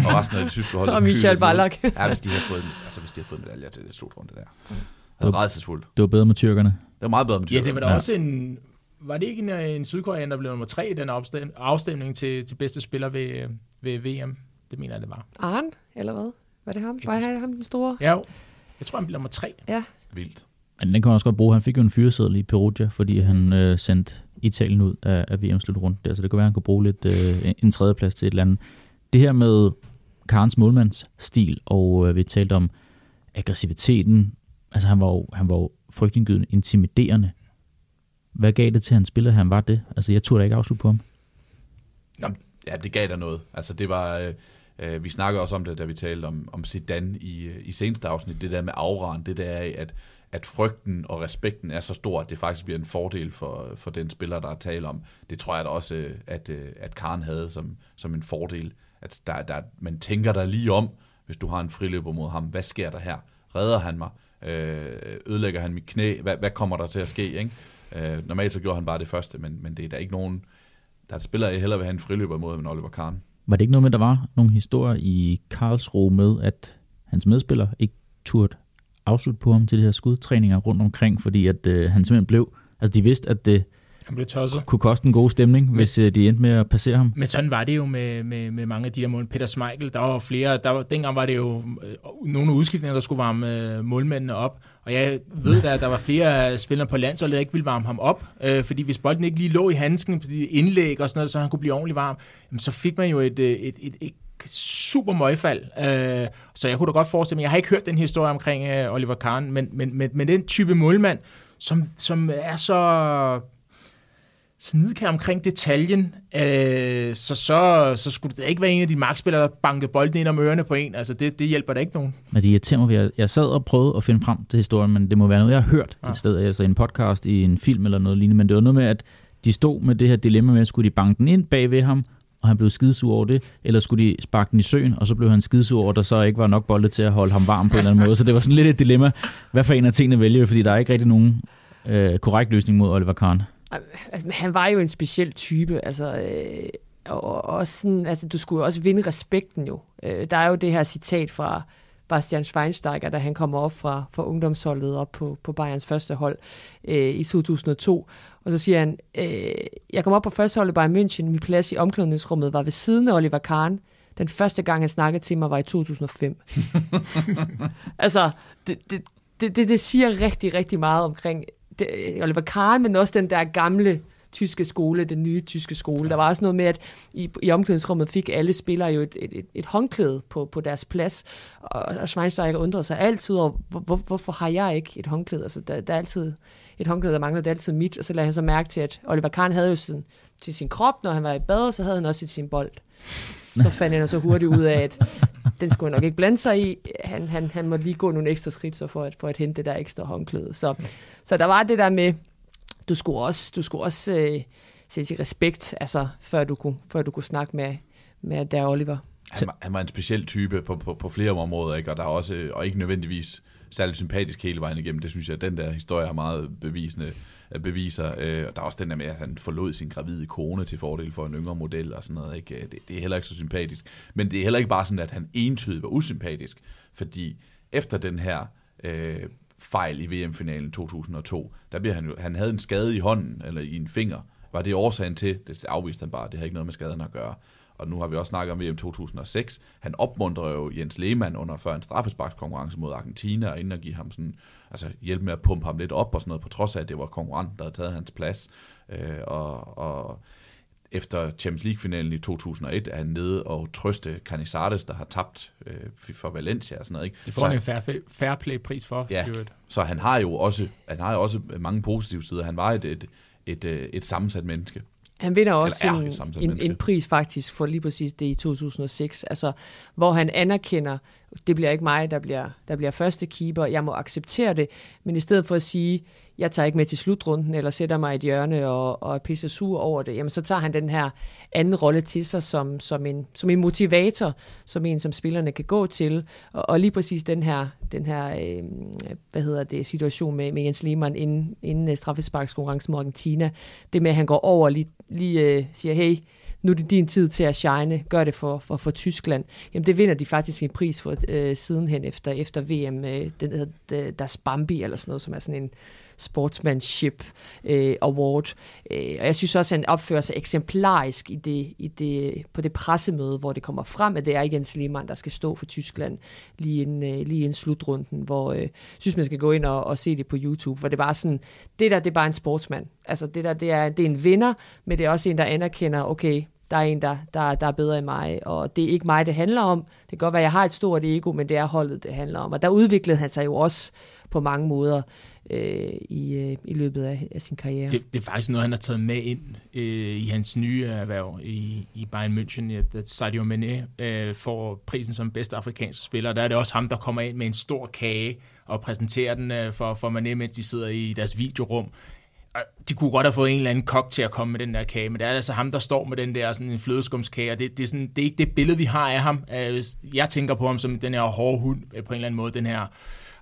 og resten af de tyske hold. Og Michel Ballack. Ja, hvis de havde fået, altså, hvis de havde fået medaljer til det slutrunde der. Det var rædselsfuldt. Det var bedre med tyrkerne. Det var meget bedre med tyrkerne. Ja, det var da ja. også en... Var det ikke en, en sydkoreaner, der blev nummer tre i den afstemning til, til bedste spiller ved, ved VM? Det mener jeg, det var. Arne, eller hvad? Var det ham? Var det ham den store? Ja, jeg tror, han blev nummer tre. Ja. Vildt. Men den kan man også godt bruge. Han fik jo en fyreseddel i Perugia, fordi han øh, sendte Italien ud af, af VM rundt der, så det kunne være, at han kunne bruge lidt øh, en tredjeplads til et eller andet. Det her med Karens målmandsstil, og øh, vi talte om aggressiviteten, altså han var jo, han var jo frygtindgydende intimiderende. Hvad gav det til, at han spillede, han var det? Altså jeg turde da ikke afslutte på ham. Nå, ja, det gav der noget. Altså det var... Øh Øh, vi snakkede også om det, da vi talte om, om Zidane i, i seneste afsnit, det der med afran, det der af, at, at frygten og respekten er så stor, at det faktisk bliver en fordel for, for den spiller, der er tale om. Det tror jeg da også, øh, at, øh, at Karen havde som, som en fordel. At der, der, man tænker der lige om, hvis du har en friløber mod ham, hvad sker der her? Redder han mig? Øh, ødelægger han mit knæ? Hvad, hvad kommer der til at ske? Ikke? normalt så gjorde han bare det første, men, men det er der ikke nogen, der spiller jeg hellere vil have en friløber mod end Oliver Kahn. Var det ikke noget med, der var nogle historier i Karlsruhe med, at hans medspiller ikke turde afslutte på ham til de her skudtræninger rundt omkring, fordi at øh, han simpelthen blev, altså de vidste, at det han blev tosset. kunne koste en god stemning, men, hvis øh, de endte med at passere ham. Men sådan var det jo med, med, med mange af de her mål. Peter Schmeichel, der var flere, der var, dengang var det jo øh, nogle udskiftninger, der skulle varme øh, målmændene op, og jeg ved da, at der var flere spillere på landsholdet, der ikke ville varme ham op, øh, fordi hvis bolden ikke lige lå i handsken på de indlæg og sådan noget, så han kunne blive ordentligt varm, jamen, så fik man jo et, øh, et, et, et super møgfald. Øh, så jeg kunne da godt forestille mig, jeg har ikke hørt den historie omkring øh, Oliver Kahn, men, men, men, men den type målmand, som, som er så så nidkær omkring detaljen, øh, så, så, så skulle det ikke være en af de markspillere, der bankede bolden ind om ørerne på en. Altså, det, det hjælper da ikke nogen. Men det irriterer mig, jeg, jeg sad og prøvede at finde frem til historien, men det må være noget, jeg har hørt ja. et sted, altså en podcast, i en film eller noget lignende, men det var noget med, at de stod med det her dilemma med, at skulle de banke den ind bag ved ham, og han blev skidesur over det, eller skulle de sparke den i søen, og så blev han skidesur over, at der så ikke var nok bolde til at holde ham varm på en eller anden måde. Så det var sådan lidt et dilemma, hvad for en af tingene vælger, fordi der er ikke rigtig nogen øh, korrekt løsning mod Oliver Kahn. Altså, han var jo en speciel type, altså, øh, og også sådan, altså, du skulle jo også vinde respekten jo. Øh, der er jo det her citat fra Bastian Schweinsteiger, da han kommer op fra, fra ungdomsholdet op på, på Bayerns første hold øh, i 2002, og så siger han, øh, jeg kom op på første holdet Bayern München, min plads i omklædningsrummet var ved siden af Oliver Kahn. Den første gang, han snakkede til mig, var i 2005. altså, det, det, det, det siger rigtig, rigtig meget omkring det, Oliver Kahn, men også den der gamle tyske skole, den nye tyske skole. Der var også noget med, at i, i omklædningsrummet fik alle spillere jo et, et, et, et håndklæde på, på deres plads, og, og Schweinsteiger undrede sig altid over, hvor, hvor, hvorfor har jeg ikke et håndklæde? Altså, der, der er altid et håndklæde, der mangler, det er altid mit, og så lagde han så mærke til, at Oliver Kahn havde jo sådan, til sin krop, når han var i bad, så havde han også sin bold. Så fandt han så hurtigt ud af, at den skulle han nok ikke blande sig i. Han, han, han måtte lige gå nogle ekstra skridt så for, at, for at hente det der ekstra håndklæde. Så, så der var det der med, du skulle også, du skulle også øh, sætte respekt, altså, før, du kunne, før du kunne snakke med, med der Oliver. Han var, han var en speciel type på, på, på flere områder, ikke? Og, der er også, og ikke nødvendigvis særlig sympatisk hele vejen igennem. Det synes jeg, at den der historie er meget bevisende øh, beviser. Øh, og der er også den der med, at han forlod sin gravide kone til fordel for en yngre model og sådan noget. Ikke? Øh, det, det er heller ikke så sympatisk. Men det er heller ikke bare sådan, at han entydigt var usympatisk, fordi efter den her øh, fejl i VM-finalen 2002, der bliver han jo, han havde en skade i hånden, eller i en finger. Var det årsagen til? Det afviste han bare, det har ikke noget med skaden at gøre og nu har vi også snakket om VM 2006. Han opmuntrer jo Jens Lehmann under før en straffesparkskonkurrence mod Argentina, og inden at give ham sådan, altså hjælpe med at pumpe ham lidt op og sådan noget, på trods af, at det var konkurrent, der havde taget hans plads. Øh, og, og efter Champions League-finalen i 2001 er han nede og trøste Canizares, der har tabt øh, for Valencia og sådan noget. Ikke? Det får han en fair, fair play-pris for. Ja, så han har jo også, han har jo også mange positive sider. Han var et, et, et, et, et sammensat menneske. Han vinder også en, en, en pris faktisk for lige præcis det i 2006, altså hvor han anerkender, det bliver ikke mig, der bliver, der bliver første keeper, jeg må acceptere det, men i stedet for at sige, jeg tager ikke med til slutrunden, eller sætter mig i et hjørne og, og er pisse sur over det, jamen så tager han den her anden rolle til sig som, som, en, som en motivator, som en, som spillerne kan gå til, og, og lige præcis den her, den her øh, hvad hedder det, situation med, med Jens Lehmann inden, inden øh, straffesparkskonkurrencen mod Argentina, det med, at han går over og lige, lige øh, siger, hey, nu er det din tid til at shine, gør det for, for, for Tyskland. Jamen det vinder de faktisk en pris for øh, sidenhen efter, efter VM, øh, den hedder Der Bambi eller sådan noget, som er sådan en Sportsmanship øh, Award. Øh, og jeg synes også, at han opfører sig eksemplarisk i det, i det, på det pressemøde, hvor det kommer frem, at det er Jens Lehmann, der skal stå for Tyskland lige inden, øh, lige inden slutrunden, hvor øh, synes, man skal gå ind og, og se det på YouTube, hvor det bare sådan, det der, det er bare en sportsmand. Altså det der, det er, det er en vinder, men det er også en, der anerkender, okay, der er en, der, der, der er bedre end mig, og det er ikke mig, det handler om. Det kan godt være, at jeg har et stort ego, men det er holdet, det handler om. Og der udviklede han sig jo også på mange måder øh, i, øh, i løbet af, af sin karriere. Det, det er faktisk noget, han har taget med ind øh, i hans nye erhverv i, i Bayern München, at Sadio Mane øh, får prisen som bedste afrikanske spiller. Der er det også ham, der kommer ind med en stor kage og præsenterer den øh, for, for Mane, mens de sidder i deres videorum de kunne godt have fået en eller anden kok til at komme med den der kage, men det er altså ham, der står med den der sådan en flødeskumskage, og det, det, er sådan, det er ikke det billede, vi har af ham. Øh, jeg tænker på ham som den her hårde hund, øh, på en eller anden måde, den her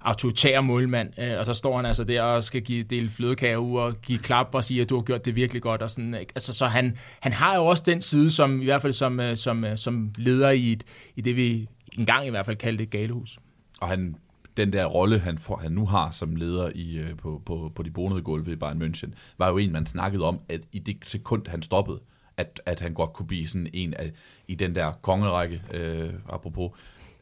autoritære målmand, øh, og så står han altså der og skal give, dele flødekage ud og give klap og sige, at du har gjort det virkelig godt. Og sådan, ikke? Altså, så han, han har jo også den side, som i hvert fald som, som, som leder i, et, i det, vi engang i hvert fald kaldte et galehus. Og han den der rolle, han, får, han nu har som leder i, øh, på, på, på de bonede gulve i Bayern München, var jo en, man snakkede om, at i det sekund, han stoppede, at, at han godt kunne blive sådan en af, i den der kongerække, øh, apropos,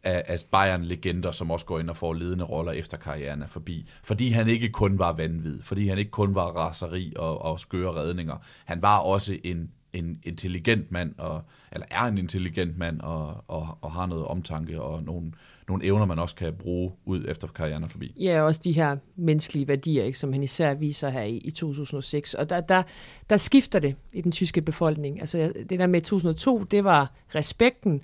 af, af Bayern-legender, som også går ind og får ledende roller efter karrieren er forbi. Fordi han ikke kun var vanvid, fordi han ikke kun var raseri og, og skøre redninger. Han var også en, en intelligent mand, og, eller er en intelligent mand, og, og, og har noget omtanke og nogle, nogle evner, man også kan bruge ud efter karrieren er forbi. Ja, også de her menneskelige værdier, ikke, som han især viser her i, i 2006. Og der, der, der skifter det i den tyske befolkning. Altså det der med 2002, det var respekten.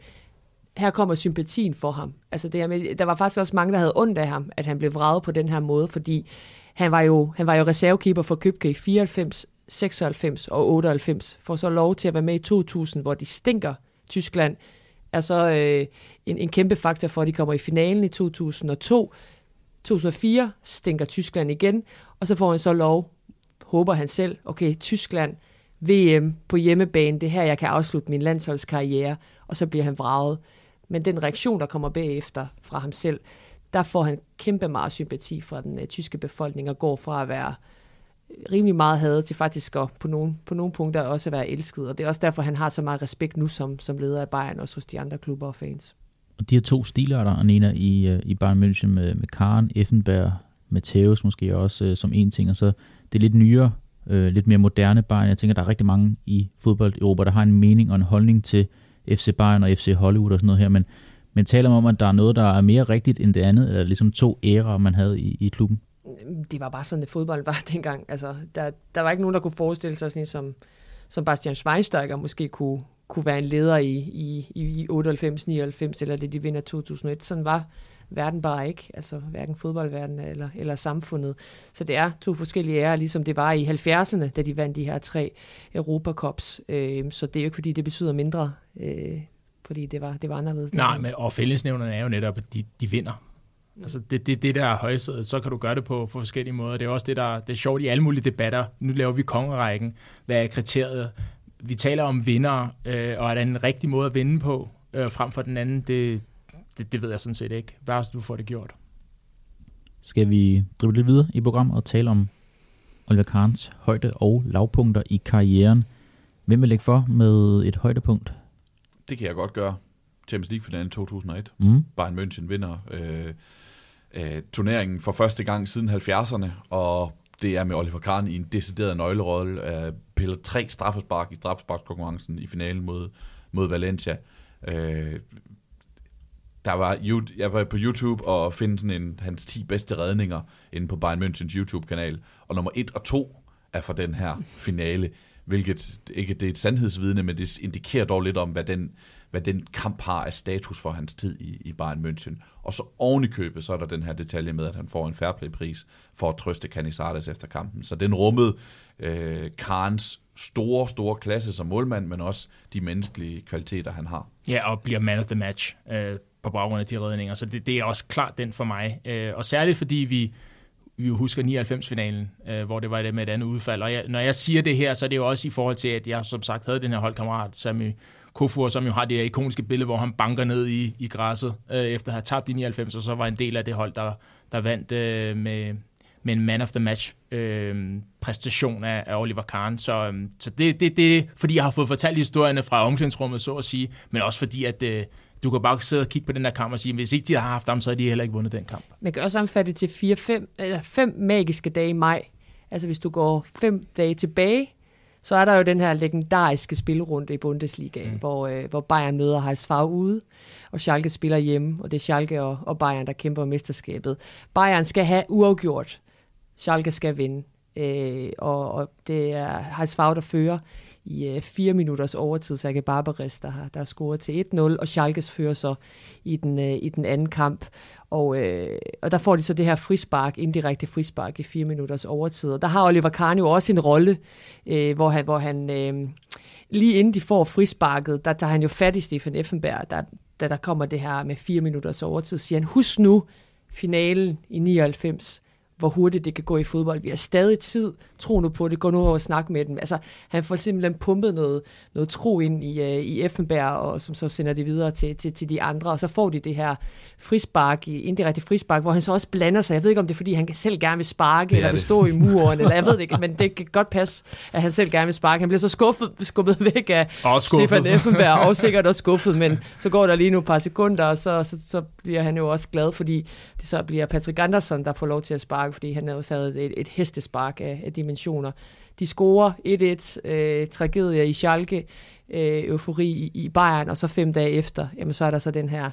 Her kommer sympatien for ham. Altså det med, der var faktisk også mange, der havde ondt af ham, at han blev vraget på den her måde, fordi han var jo, han var jo reservekeeper for Købke i 94, 96 og 98, for så lov til at være med i 2000, hvor de stinker Tyskland er så øh, en, en kæmpe faktor for, at de kommer i finalen i 2002. 2004 stinker Tyskland igen, og så får han så lov, håber han selv, okay, Tyskland, VM på hjemmebane, det her, jeg kan afslutte min landsholdskarriere, og så bliver han vraget. Men den reaktion, der kommer bagefter fra ham selv, der får han kæmpe meget sympati fra den øh, tyske befolkning, og går fra at være rimelig meget havde til faktisk at på nogle, på nogle punkter også at være elsket. Og det er også derfor, han har så meget respekt nu som, som leder af Bayern, også hos de andre klubber og fans. Og de her to stilarter, Anina, i, øh, i Bayern München med, med Karen, Effenberg, Matthäus måske også øh, som en ting, og så det lidt nyere øh, lidt mere moderne Bayern. Jeg tænker, der er rigtig mange i fodbold i Europa, der har en mening og en holdning til FC Bayern og FC Hollywood og sådan noget her, men, men taler man om, at der er noget, der er mere rigtigt end det andet, eller ligesom to ærer, man havde i, i klubben? Det var bare sådan, at fodbold var dengang. Altså, der, der var ikke nogen, der kunne forestille sig sådan en som, som Bastian Schweinsteiger måske kunne, kunne være en leder i, i, i 98, 99, eller det de vinder 2001. Sådan var verden bare ikke, altså hverken fodboldverden eller, eller samfundet. Så det er to forskellige ærer, ligesom det var i 70'erne, da de vandt de her tre Europacups. Øh, så det er jo ikke, fordi det betyder mindre, øh, fordi det var, det var anderledes. Nej, men, og fællesnævnerne er jo netop, at de, de vinder. Altså det, det, det der er højsædet, så kan du gøre det på, på forskellige måder. Det er også det, der det er sjovt i alle mulige debatter. Nu laver vi kongerækken. Hvad er kriteriet? Vi taler om vinder, øh, og er der en rigtig måde at vinde på, øh, frem for den anden? Det, det, det ved jeg sådan set ikke. Hvad du får det gjort? Skal vi drive lidt videre i programmet og tale om Oliver Kahns højde- og lavpunkter i karrieren? Hvem vil lægge for med et højdepunkt? Det kan jeg godt gøre. Champions League-finalen 2001. Mm. Bayern München vinder øh, øh, turneringen for første gang siden 70'erne, og det er med Oliver Kahn i en decideret nøglerolle. Øh, piller tre straffespark i straffesparkskonkurrencen i finalen mod, mod Valencia. Øh, der var, jeg var på YouTube og finde sådan en, hans 10 bedste redninger inde på Bayern Münchens YouTube-kanal, og nummer 1 og 2 er fra den her finale, hvilket ikke det er et sandhedsvidne, men det indikerer dog lidt om, hvad den, hvad den kamp har af status for hans tid i, i Bayern München. Og så oven i købet, så er der den her detalje med, at han får en fairplay-pris for at trøste Canizares efter kampen. Så den rummede øh, Karns store, store klasse som målmand, men også de menneskelige kvaliteter, han har. Ja, og bliver man of the match øh, på baggrund af de redninger. Så det, det er også klart den for mig. Øh, og særligt fordi vi, vi husker 99-finalen, øh, hvor det var det med et andet udfald. Og jeg, når jeg siger det her, så er det jo også i forhold til, at jeg som sagt havde den her holdkammerat, Sami Kofur, som jo har det her ikoniske billede, hvor han banker ned i, i græsset, øh, efter at have tabt i 99, og så var en del af det hold, der, der vandt øh, med, med en man of the match øh, præstation af, af Oliver Kahn. Så, øh, så det, det, det fordi jeg har fået fortalt historierne fra omklædningsrummet, så at sige, men også fordi, at øh, du kan bare sidde og kigge på den der kamp og sige, hvis ikke de har haft ham, så har de heller ikke vundet den kamp. Man kan også sammenfatte til fire, fem, eller fem magiske dage i maj. Altså hvis du går fem dage tilbage, så er der jo den her legendariske spilrunde i Bundesligaen, mm. hvor, øh, hvor Bayern møder HSV ude, og Schalke spiller hjemme, og det er Schalke og, og Bayern, der kæmper om mesterskabet. Bayern skal have uafgjort. Schalke skal vinde. Øh, og, og det er HSV, der fører i øh, fire minutters overtid, så jeg Barbares, der har, der scoret til 1-0, og Schalkes fører så i den, øh, i den anden kamp. Og, øh, og der får de så det her frispark, indirekte frispark i fire minutters overtid. Og der har Oliver Kahn jo også en rolle, øh, hvor han, hvor han øh, lige inden de får frisparket, der tager han jo fat i Stefan Effenberg, der, da der kommer det her med fire minutters overtid, siger han, husk nu finalen i 99, hvor hurtigt det kan gå i fodbold. Vi har stadig tid. Tro nu på det. Gå nu over og snak med dem. Altså, han får simpelthen pumpet noget, noget tro ind i, uh, i Effenberg, og som så sender det videre til, til, til de andre. Og så får de det her frispark, indirekte frispark, hvor han så også blander sig. Jeg ved ikke, om det er, fordi han selv gerne vil sparke, eller vil stå i muren, eller jeg ved det ikke, men det kan godt passe, at han selv gerne vil sparke. Han bliver så skuffet, skubbet væk af skuffet. Stefan Effenberg, og sikkert også skuffet, men så går der lige nu et par sekunder, og så, så, så bliver han jo også glad, fordi det så bliver Patrick Andersen, der får lov til at sparke, fordi han havde et, et hestespark af, af dimensioner. De scorer 1-1, øh, tragedie i Schalke, øh, eufori i, i Bayern, og så fem dage efter, jamen så er der så den her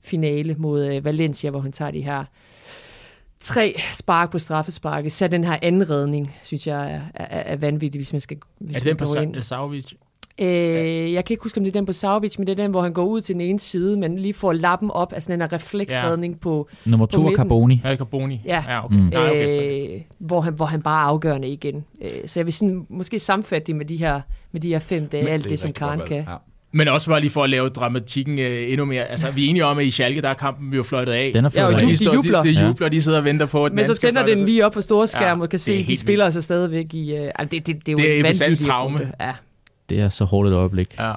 finale mod øh, Valencia, hvor han tager de her tre spark på straffesparket. Så den her anden redning, synes jeg er, er, er vanvittig, hvis man skal hvis Er det den på Sauvic? Øh, jeg kan ikke huske, om det er den på Sauvic, men det er den, hvor han går ud til den ene side, men lige får lappen op, altså den her refleksredning ja. på Nummer to er Carboni. Ja, Carboni. Ja, ja okay. Mm. Nej, okay. Øh, hvor, han, hvor han bare er afgørende igen. Øh, så jeg vil sådan, måske sammenfatte det med de her, med de her fem dage, alt det, det som Karen kan. Ja. Men også bare lige for at lave dramatikken øh, endnu mere. Altså, vi er enige om, at i Schalke, der er kampen jo fløjtet af. Den er fløjtet ja, og de, de jubler. De, de jubler, de sidder og venter på, at Men så tænder den lige op på store skærm ja, og kan se, at de spiller vildt. så stadigvæk i... Uh, altså, det, det, det, er jo det er en vanvittig Ja. Det er så hårdt et øjeblik. Ja.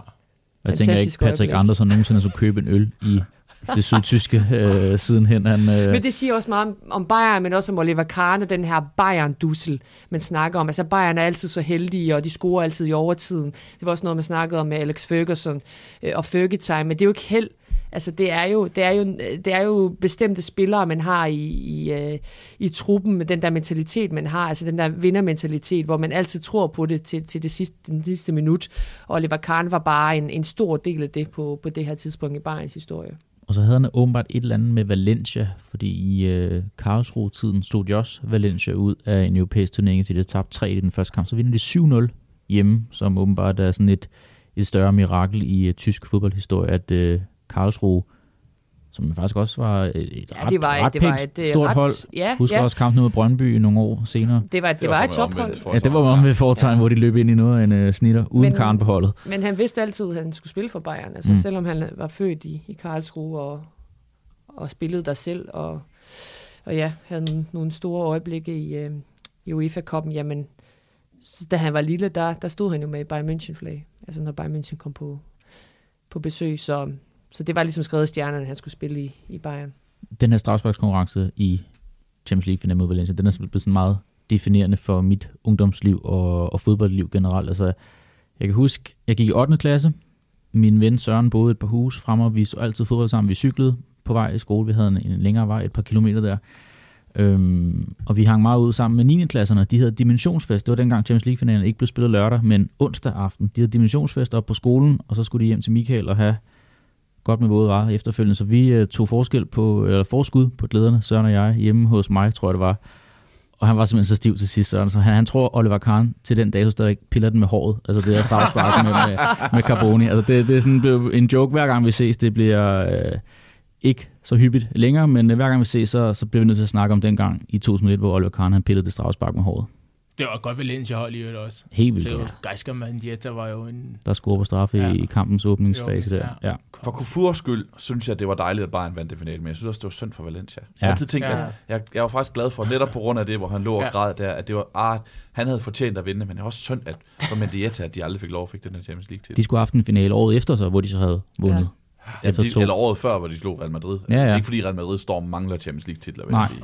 Jeg tænker ikke, Patrick øjeblik. Andersen nogensinde skulle købe en øl i det sydtyske øh, sidenhen. Han, øh... Men det siger også meget om, om Bayern, men også om Oliver Kahn den her Bayern-dussel, man snakker om. Altså Bayern er altid så heldige, og de scorer altid i overtiden. Det var også noget, man snakkede om med Alex Ferguson øh, og Fergie-time, men det er jo ikke held. Altså, det er jo, det er jo, det er jo bestemte spillere, man har i, i, øh, i truppen, med den der mentalitet, man har, altså den der vindermentalitet, hvor man altid tror på det til, til det sidste, den sidste minut. Og Oliver Kahn var bare en, en stor del af det på, på det her tidspunkt i Bayerns historie. Og så havde han åbenbart et eller andet med Valencia, fordi i øh, Karlsruhe-tiden stod de også Valencia ud af en europæisk turnering, til de tabte 3 i den første kamp. Så vinder de 7-0 hjemme, som åbenbart er sådan et, et større mirakel i uh, tysk fodboldhistorie, at uh, Karlsruhe, som faktisk også var et, et Ja, ret, det var et- ret det var et, øh, stort ret- hold. ja, Husker ja. også kampen mod Brøndby nogle år senere. Det var, det, det var, et tophold. Ja, det var om ved foretegn, ja. hvor de løb ind i noget af en uh, snitter, uden Men- Karen på holdet. Men han vidste altid, at han skulle spille for Bayern, altså Mm. selvom han var født i, i Karlsruhe og, og spillede der selv, og, og ja, havde nogle, nogle store øjeblikke i, øh, i UEFA-koppen, jamen, så da han var lille, der, der stod han jo med Bayern München-flag, altså når Bayern München kom på, på besøg, så, så det var ligesom skrevet i stjernerne, at han skulle spille i, i Bayern. Den her strafsparkskonkurrence i Champions League finalen mod Valencia, den er blevet sådan meget definerende for mit ungdomsliv og, og fodboldliv generelt. Altså, jeg kan huske, jeg gik i 8. klasse. Min ven Søren boede et par hus fremme, og vi så altid fodbold sammen. Vi cyklede på vej i skole. Vi havde en, en længere vej, et par kilometer der. Øhm, og vi hang meget ud sammen med 9. klasserne. De havde dimensionsfest. Det var dengang Champions League-finalen ikke blev spillet lørdag, men onsdag aften. De havde dimensionsfest op på skolen, og så skulle de hjem til Michael og have godt med våde varer efterfølgende. Så vi øh, tog forskel på, eller forskud på glæderne, Søren og jeg, hjemme hos mig, tror jeg det var. Og han var simpelthen så stiv til sidst, Søren. Så han, han tror, Oliver Kahn til den dag, så stadig piller den med håret. Altså det er strafspark med, med, med Carboni. Altså det, det er sådan en joke, hver gang vi ses. Det bliver øh, ikke så hyppigt længere, men øh, hver gang vi ses, så, så bliver vi nødt til at snakke om den gang i 2001, hvor Oliver Kahn han pillede det strafspark med håret. Det var godt Valencia-hold i øvrigt også. Helt vildt Så godt. Geisker Mandieta var jo en... Der scorer på straffe ja. Ja. i kampens åbningsfase Jo, der. ja. Ja. For Kufurs skyld, synes jeg, det var dejligt, at Bayern vandt det finale, men jeg synes også, det var synd for Valencia. Jeg Ja. har altid tænkt, Ja. at jeg, jeg var faktisk glad for, netop på grund af det, hvor han lå og Ja. græd der, at det var, ah, han havde fortjent at vinde, men det var også synd, at for Mendieta, at de aldrig fik lov at fik den her Champions League til. De skulle have haft en finale året efter så, hvor de så havde vundet. Ja. ja, de, to. eller året før, hvor de slog Real Madrid. Ja, ja. Ikke fordi Real Madrid står mangler Champions League titler, vil Nej. jeg sige.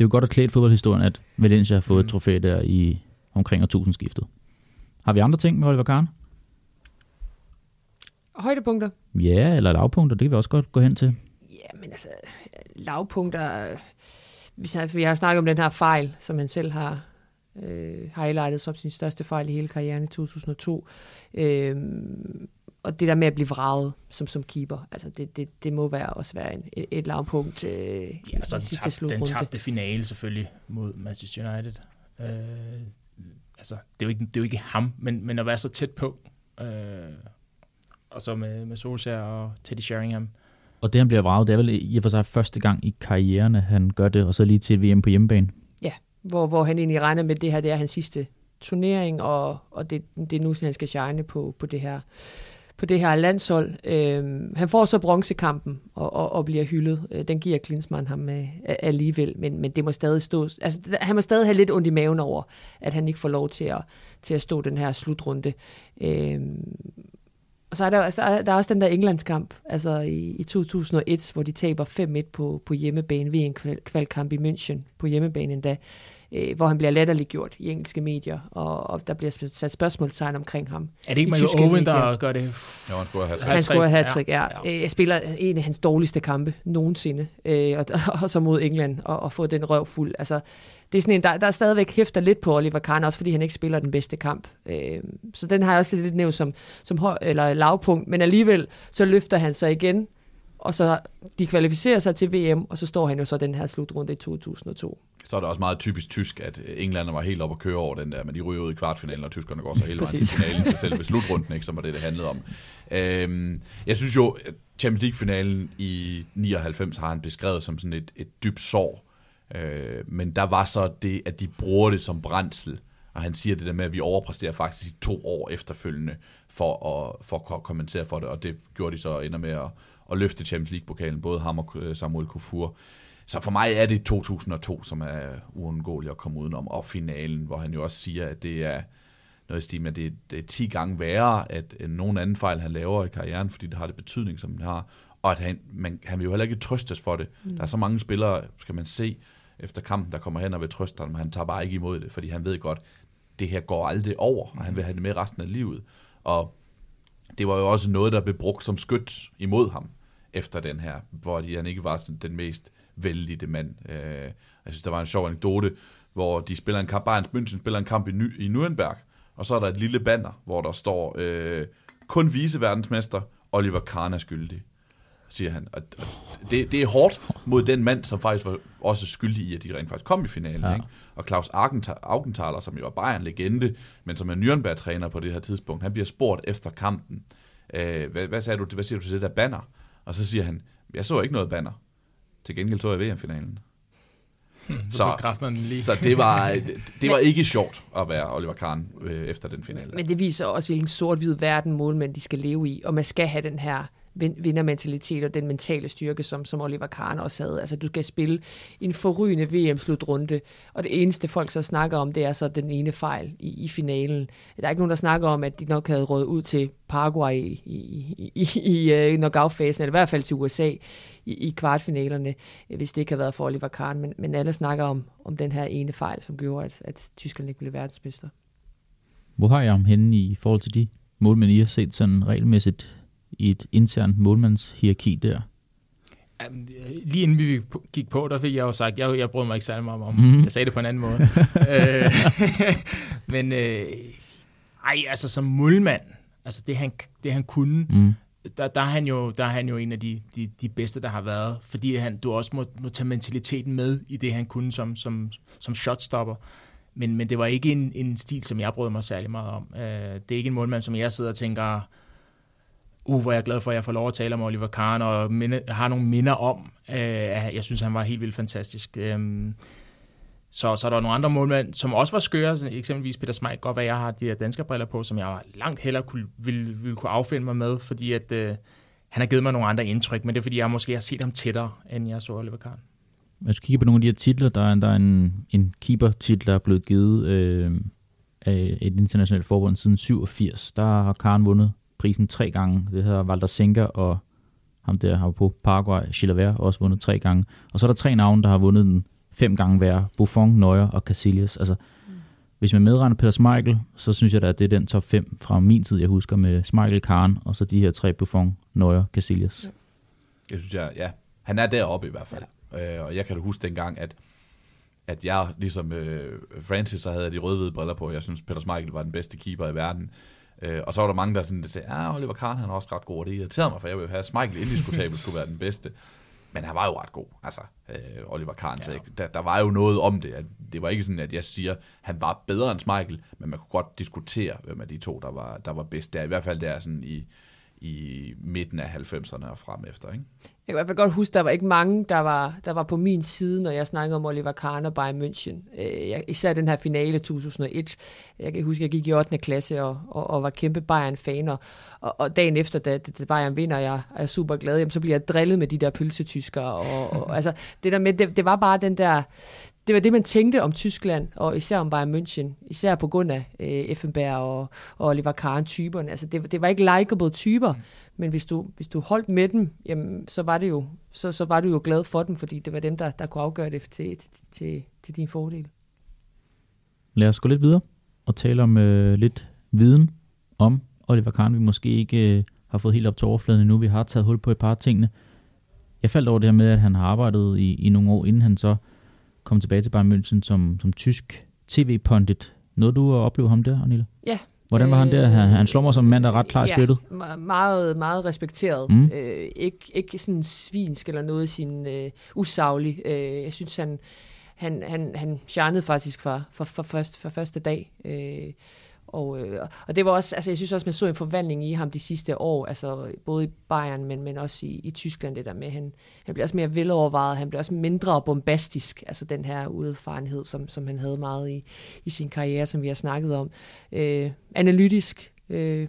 Det er jo godt at klæde fodboldhistorien, at Valencia har fået mm. Et trofæ der i omkring årtusindskiftet. Har vi andre ting med Oliver Kahn? Højdepunkter? Ja, eller lavpunkter, det kan vi også godt gå hen til. Ja, men altså, lavpunkter... Vi har snakket om den her fejl, som han selv har øh, highlightet som sin største fejl i hele karrieren i 2002. Øh, og det der med at blive vraget som, som keeper, altså det, det, det må være også være en, et, et lavpunkt øh, Ja, så i den, sidste tab, den tabte finale selvfølgelig mod Manchester United. Øh, altså, det er, jo ikke, det er jo ikke ham, men, men at være så tæt på. Øh, og så med, med Solskjaer og Teddy Sheringham. Og det, han bliver vraget, det er vel i og for sig første gang i karrieren, at han gør det, og så lige til VM på hjemmebane. hvor, hvor han egentlig regner med, at det her det er hans sidste turnering, og, og det, det er nu, han skal shine på, på det her på det her landshold. Øh, han får så bronzekampen og, og, og bliver hyldet. Øh, den giver Klinsmann ham øh, alligevel, men, men det må stadig stå... Altså, han må stadig have lidt ondt i maven over, at han ikke får lov til at, til at stå den her slutrunde. Øh, og så er der, altså, der er også den der Englandskamp, altså i, i 2001, hvor de taber 5-1 på, på hjemmebane ved en kval- kvalkamp i München, på hjemmebane endda, øh, hvor han bliver latterliggjort i engelske medier, og, og der bliver sat spørgsmålstegn omkring ham. Er det ikke Michael Owen, medier. der gør det? Ja, han skulle have Ja. Han Hat-trick, skulle have hat ja. ja. ja. Jeg spiller en af hans dårligste kampe nogensinde, øh, og, og så mod England, og, og få den røv fuld. Altså, det er sådan en, der, der er stadigvæk hæfter lidt på Oliver Kahn, også fordi han ikke spiller den bedste kamp. Øh, så den har jeg også lidt nævnt som, som høj, eller lavpunkt, men alligevel så løfter han sig igen, og så de kvalificerer sig til VM, og så står han jo så den her slutrunde i 2002. Så er det også meget typisk tysk, at England var helt op at køre over den der, men de ryger ud i kvartfinalen, og tyskerne går så hele vejen til finalen til selve slutrunden, ikke, som var det, det handlede om. Øhm, jeg synes jo, at Champions League-finalen i 99 har han beskrevet som sådan et, et dybt sår. Øh, men der var så det, at de bruger det som brændsel, og han siger det der med, at vi overpræsterer faktisk i to år efterfølgende for at, for at kommentere for det, og det gjorde de så ender med at, at løfte Champions League-pokalen, både ham og øh, Samuel Kofur. Så for mig er det 2002, som er uundgåeligt at komme udenom, og finalen, hvor han jo også siger, at det er noget i stil med, at det, det er 10 gange værre, at nogen anden fejl, han laver i karrieren, fordi det har det betydning, som det har, og at han, man, han vil jo heller ikke trøstes for det. Mm. Der er så mange spillere, skal man se, efter kampen, der kommer hen og vil trøste ham, han tager bare ikke imod det, fordi han ved godt, det her går aldrig over, og han vil have det med resten af livet. Og det var jo også noget, der blev brugt som skyt imod ham efter den her, hvor de, han ikke var sådan den mest vældige mand. Øh, jeg synes, der var en sjov anekdote, hvor de spiller en kamp, Bayern München spiller en kamp i, Ny, i Nürnberg, og så er der et lille banner, hvor der står, øh, kun viceverdensmester, Oliver Kahn er skyldig, siger han. Og det, det er hårdt mod den mand, som faktisk var også skyldig i, at de rent faktisk kom i finalen. Ja. Ikke? Og Claus Augenthaler, som jo var Bayern-legende, men som er Nürnberg-træner på det her tidspunkt, han bliver spurgt efter kampen. Øh, hvad, hvad, sagde du, hvad siger du til det der banner? Og så siger han, jeg så ikke noget banner. Til gengæld så jeg VM-finalen. Hmm, så, lige. så det var, det var ikke sjovt at være Oliver Kahn øh, efter den finale. Men det viser også, hvilken sort-hvid verden målmænd de skal leve i, og man skal have den her vindermentalitet og den mentale styrke, som, som Oliver Kahn også havde. Altså, du skal spille en forrygende VM-slutrunde, og det eneste folk så snakker om, det er så den ene fejl i, i finalen. Der er ikke nogen, der snakker om, at de nok havde rådet ud til Paraguay i, i, i, i i øh, knockout-fasen, eller i hvert fald til USA i, i kvartfinalerne, øh, hvis det ikke havde været for Oliver Kahn. Men, men alle snakker om, om den her ene fejl, som gjorde, at, at Tyskland ikke blev verdensmester. Hvor har jeg ham henne i forhold til de målmænd, I har set sådan regelmæssigt i et internt målmandshierarki der? Lige inden vi gik på, der fik jeg jo sagt, jeg, jeg brød mig ikke særlig meget om. Mm. Jeg sagde det på en anden måde. Øh, men øh, ej, altså som målmand, altså det han, det han kunne, mm. der, der, er han jo, der er han jo en af de, de, de bedste, der har været, fordi han, du også må, må tage mentaliteten med i det, han kunne som, som, som shotstopper. Men, men det var ikke en, en stil, som jeg brød mig særlig meget om. Øh, det er ikke en målmand, som jeg sidder og tænker, uh, hvor jeg er glad for, at jeg får lov at tale om Oliver Kahn, og minde, har nogle minder om, øh, at jeg synes, han var helt vildt fantastisk. Øh, så, så er der nogle andre målmænd, som også var skøre, eksempelvis Peter Smeichel, godt hvad jeg har de her danske briller på, som jeg langt hellere kunne, ville, ville kunne affinde mig med, fordi at, øh, han har givet mig nogle andre indtryk, men det er fordi, jeg måske har set ham tættere, end jeg så Oliver Kahn. Hvis du kigger på nogle af de her titler, der er, der er en, en keeper-titel, der er blevet givet øh, af et internationalt forbund siden 87. Der har Kahn vundet prisen tre gange. Det hedder Walter Senker og ham der har på Paraguay, Chilavert, også vundet tre gange. Og så er der tre navne, der har vundet den fem gange hver. Buffon, Neuer og Casillas. Altså, mm. hvis man medregner Peter Schmeichel, så synes jeg da, at det er den top 5 fra min tid, jeg husker med Schmeichel, Karen, og så de her tre Buffon, Neuer, Casillas. Ja. Jeg synes, jeg, ja, han er deroppe i hvert fald. Ja. Øh, og jeg kan da huske dengang, at at jeg, ligesom øh, Francis, så havde de røde-hvide briller på. Jeg synes, Peter Schmeichel var den bedste keeper i verden. Øh, og så var der mange, der, sådan, der sagde, ja, Oliver Kahn han er også ret god, og det irriterede mig, for jeg ville have, Michael indiskutabelt skulle være den bedste. Men han var jo ret god, altså øh, Oliver Kahn. Ja. Så der, der var jo noget om det. At det var ikke sådan, at jeg siger, at han var bedre end Michael, men man kunne godt diskutere, hvem af de to, der var, der var bedst der. I hvert fald der sådan i, i midten af 90'erne og frem efter. Ikke? Jeg kan i hvert fald godt huske, der var ikke mange, der var, der var på min side, når jeg snakkede om Oliver Kahn og Bayern München. Øh, jeg, især den her finale 2001. Jeg kan huske, jeg gik i 8. klasse og, og, og var kæmpe Bayern-faner. og, og, dagen efter, da, da Bayern vinder, jeg er super glad, jamen, så bliver jeg drillet med de der pølsetyskere. Og, og, altså, det, der med, det, det var bare den der, det var det, man tænkte om Tyskland, og især om Bayern München, især på grund af øh, Effenberg og, og Oliver Kahn-typerne. Altså, det, det var ikke likable typer, mm. men hvis du, hvis du holdt med dem, jamen, så, var det jo, så, så var du jo glad for dem, fordi det var dem, der, der kunne afgøre det til, til, til, til din fordel. Lad os gå lidt videre og tale om øh, lidt viden om Oliver Kahn, vi måske ikke øh, har fået helt op til overfladen endnu. Vi har taget hul på et par af tingene. Jeg faldt over det her med, at han har arbejdet i, i nogle år, inden han så kom tilbage til Bayern München som, som tysk tv-pundit. Noget du at opleve ham der, Anila? Ja. Hvordan var han der? Han, han slår mig som en mand, der er ret klar i spyttet. Ja, meget, meget respekteret. Mm. Øh, ikke, ikke sådan svinsk eller noget sin øh, usaglig. Øh, jeg synes, han, han, han, han charnede faktisk fra, fra, fra, første, fra første dag. Øh, og, øh, og det var også, altså jeg synes også, man så en forvandling i ham de sidste år, altså både i Bayern, men, men også i, i Tyskland, det der med, han, han blev også mere velovervejet, han blev også mindre bombastisk, altså den her udefarenhed, som, som han havde meget i, i sin karriere, som vi har snakket om. Øh, analytisk, øh,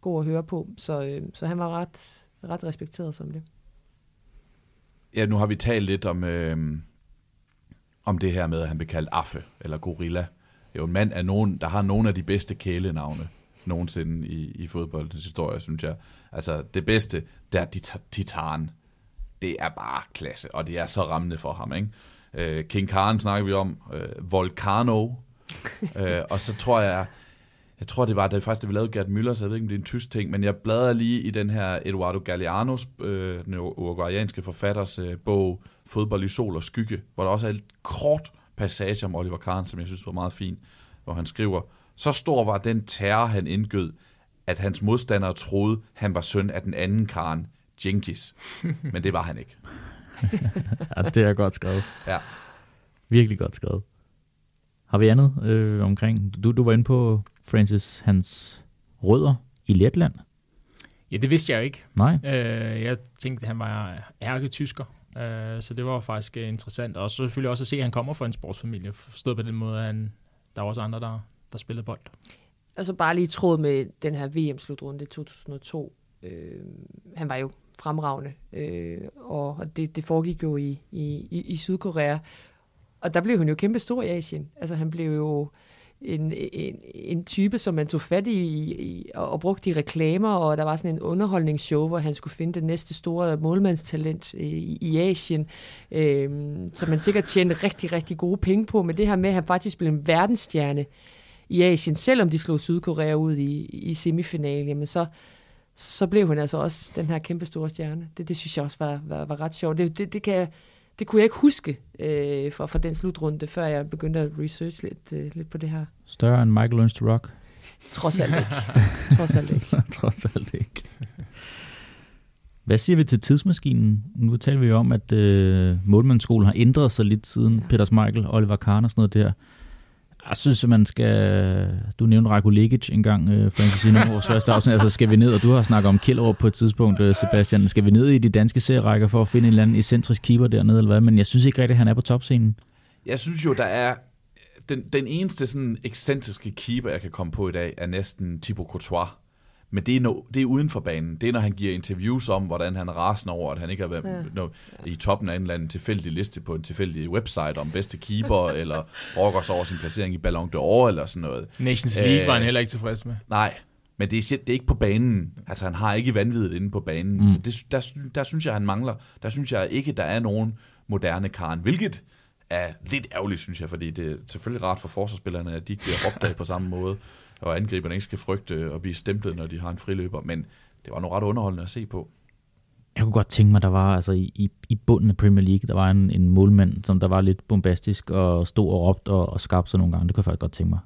god at høre på, så, øh, så han var ret, ret respekteret som det. Ja, nu har vi talt lidt om, øh, om det her med, at han blev kaldt affe, eller gorilla jo en mand, af nogen, der har nogle af de bedste kælenavne nogensinde i, i fodboldens historie, synes jeg. Altså, det bedste, det er Titan. Det er bare klasse, og det er så rammende for ham, ikke? Øh, King Khan snakker vi om, øh, Volcano, øh, og så tror jeg, jeg tror, det var det faktisk, da vi lavede Gert Müller, så jeg ved ikke, om det er en tysk ting, men jeg bladrer lige i den her Eduardo Galeanos, øh, den uruguayanske forfatters øh, bog, Fodbold i sol og skygge, hvor der også er et kort passage om Oliver Kahn, som jeg synes var meget fin, hvor han skriver, så stor var den terror, han indgød, at hans modstandere troede, han var søn af den anden Karen, Jenkins. Men det var han ikke. ja, det er godt skrevet. Ja. Virkelig godt skrevet. Har vi andet øh, omkring? Du, du var inde på Francis, hans rødder i Letland. Ja, det vidste jeg jo ikke. Nej. Øh, jeg tænkte, at han var ærketysker, øh, så det var faktisk øh, interessant. Og så selvfølgelig også at se, at han kommer fra en sportsfamilie. Forstået på den måde, at han, der var også andre, der, der spillede bold. Altså bare lige tråd med den her VM-slutrunde i 2002. Øh, han var jo fremragende, øh, og det, det foregik jo i, i, i Sydkorea. Og der blev han jo kæmpe stor i Asien. Altså han blev jo en, en, en type, som man tog fat i, i og, og brugte i reklamer, og der var sådan en underholdningsshow, hvor han skulle finde det næste store målmandstalent øh, i, i Asien, øh, som man sikkert tjente rigtig, rigtig gode penge på, men det her med, at han faktisk blev en verdensstjerne i Asien, selvom de slog Sydkorea ud i, i semifinalen, jamen så, så blev han altså også den her kæmpe store stjerne. Det, det synes jeg også var, var, var ret sjovt. Det, det, det, kan, det kunne jeg ikke huske øh, fra, fra den slutrunde, før jeg begyndte at research lidt, øh, lidt på det her. Større end Michael Learns to Rock? Trods alt ikke. Trods alt ikke. Trods alt ikke. Hvad siger vi til tidsmaskinen? Nu taler vi jo om, at øh, målmandsskolen har ændret sig lidt siden ja. Peter Michael, Oliver Kahn og sådan noget der. Jeg synes, at man skal... Du nævnte Rako Legic øh, en gang, øh, Frank, i vores første afsnit. Altså, skal vi ned, og du har snakket om Kjellerup på et tidspunkt, øh, Sebastian. Skal vi ned i de danske serierækker for at finde en eller anden eccentrisk keeper dernede, eller hvad? Men jeg synes ikke rigtigt, at han er på topscenen. Jeg synes jo, der er... Den, den eneste sådan ekscentriske keeper, jeg kan komme på i dag, er næsten Thibaut Courtois. Men det er, no, det er uden for banen. Det er, når han giver interviews om, hvordan han er rasende over, at han ikke har været ja. no, i toppen af en eller anden tilfældig liste på en tilfældig website om bedste keeper, eller brokker sig over sin placering i Ballon d'Or, eller sådan noget. Nations League Æh, var han heller ikke tilfreds med. Nej, men det er, det er ikke på banen. Altså, han har ikke vanvittigt inde på banen. Mm. Så det, der, der synes jeg, han mangler. Der synes jeg ikke, der er nogen moderne Karen, hvilket er lidt ærgerligt, synes jeg, fordi det er selvfølgelig rart for forsvarsspillerne, at de ikke bliver opdaget på samme måde og angriberne ikke skal frygte at blive stemplet, når de har en friløber, men det var nu ret underholdende at se på. Jeg kunne godt tænke mig, der var altså i, i, bunden af Premier League, der var en, en målmand, som der var lidt bombastisk og stod og råbte og, og skabte sig nogle gange. Det kunne jeg faktisk godt tænke mig.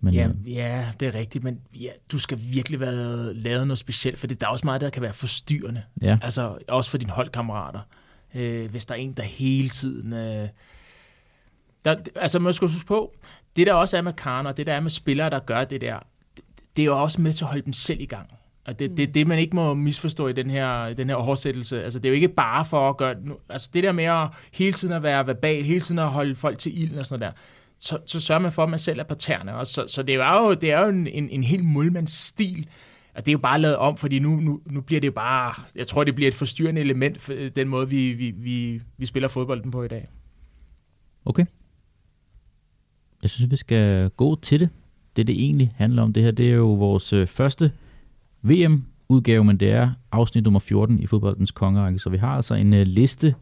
Men, ja, øh, ja, det er rigtigt, men ja, du skal virkelig være lavet noget specielt, for det der er også meget, der kan være forstyrrende. Ja. Altså også for dine holdkammerater. Øh, hvis der er en, der hele tiden... Øh, der, altså man skal huske på, det der også er med Karner, det der er med spillere, der gør det der, det, det er jo også med til at holde dem selv i gang. Og det, det, det man ikke må misforstå i den her, den her oversættelse. Altså, det er jo ikke bare for at gøre... Altså, det der med at hele tiden at være verbal, hele tiden at holde folk til ilden og sådan noget der, så, så sørger man for, at man selv er på tæerne. Og så, så det er jo, det er jo en, en, en helt målmandsstil, og det er jo bare lavet om, fordi nu, nu, nu bliver det bare... Jeg tror, det bliver et forstyrrende element, for den måde, vi, vi, vi, vi spiller fodbolden på i dag. Okay. Jeg synes, vi skal gå til det. Det, det egentlig handler om, det her, det er jo vores øh, første VM-udgave, men det er afsnit nummer 14 i fodboldens kongerække. Så vi har altså en øh, liste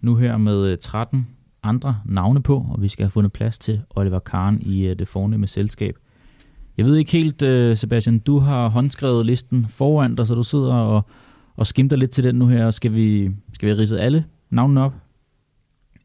nu her med øh, 13 andre navne på, og vi skal have fundet plads til Oliver Kahn i det fornemme selskab. Jeg ved ikke helt, Sebastian, du har håndskrevet listen foran dig, så du sidder og, og skimter lidt til den nu her. Skal vi, skal vi ridse alle navnene op?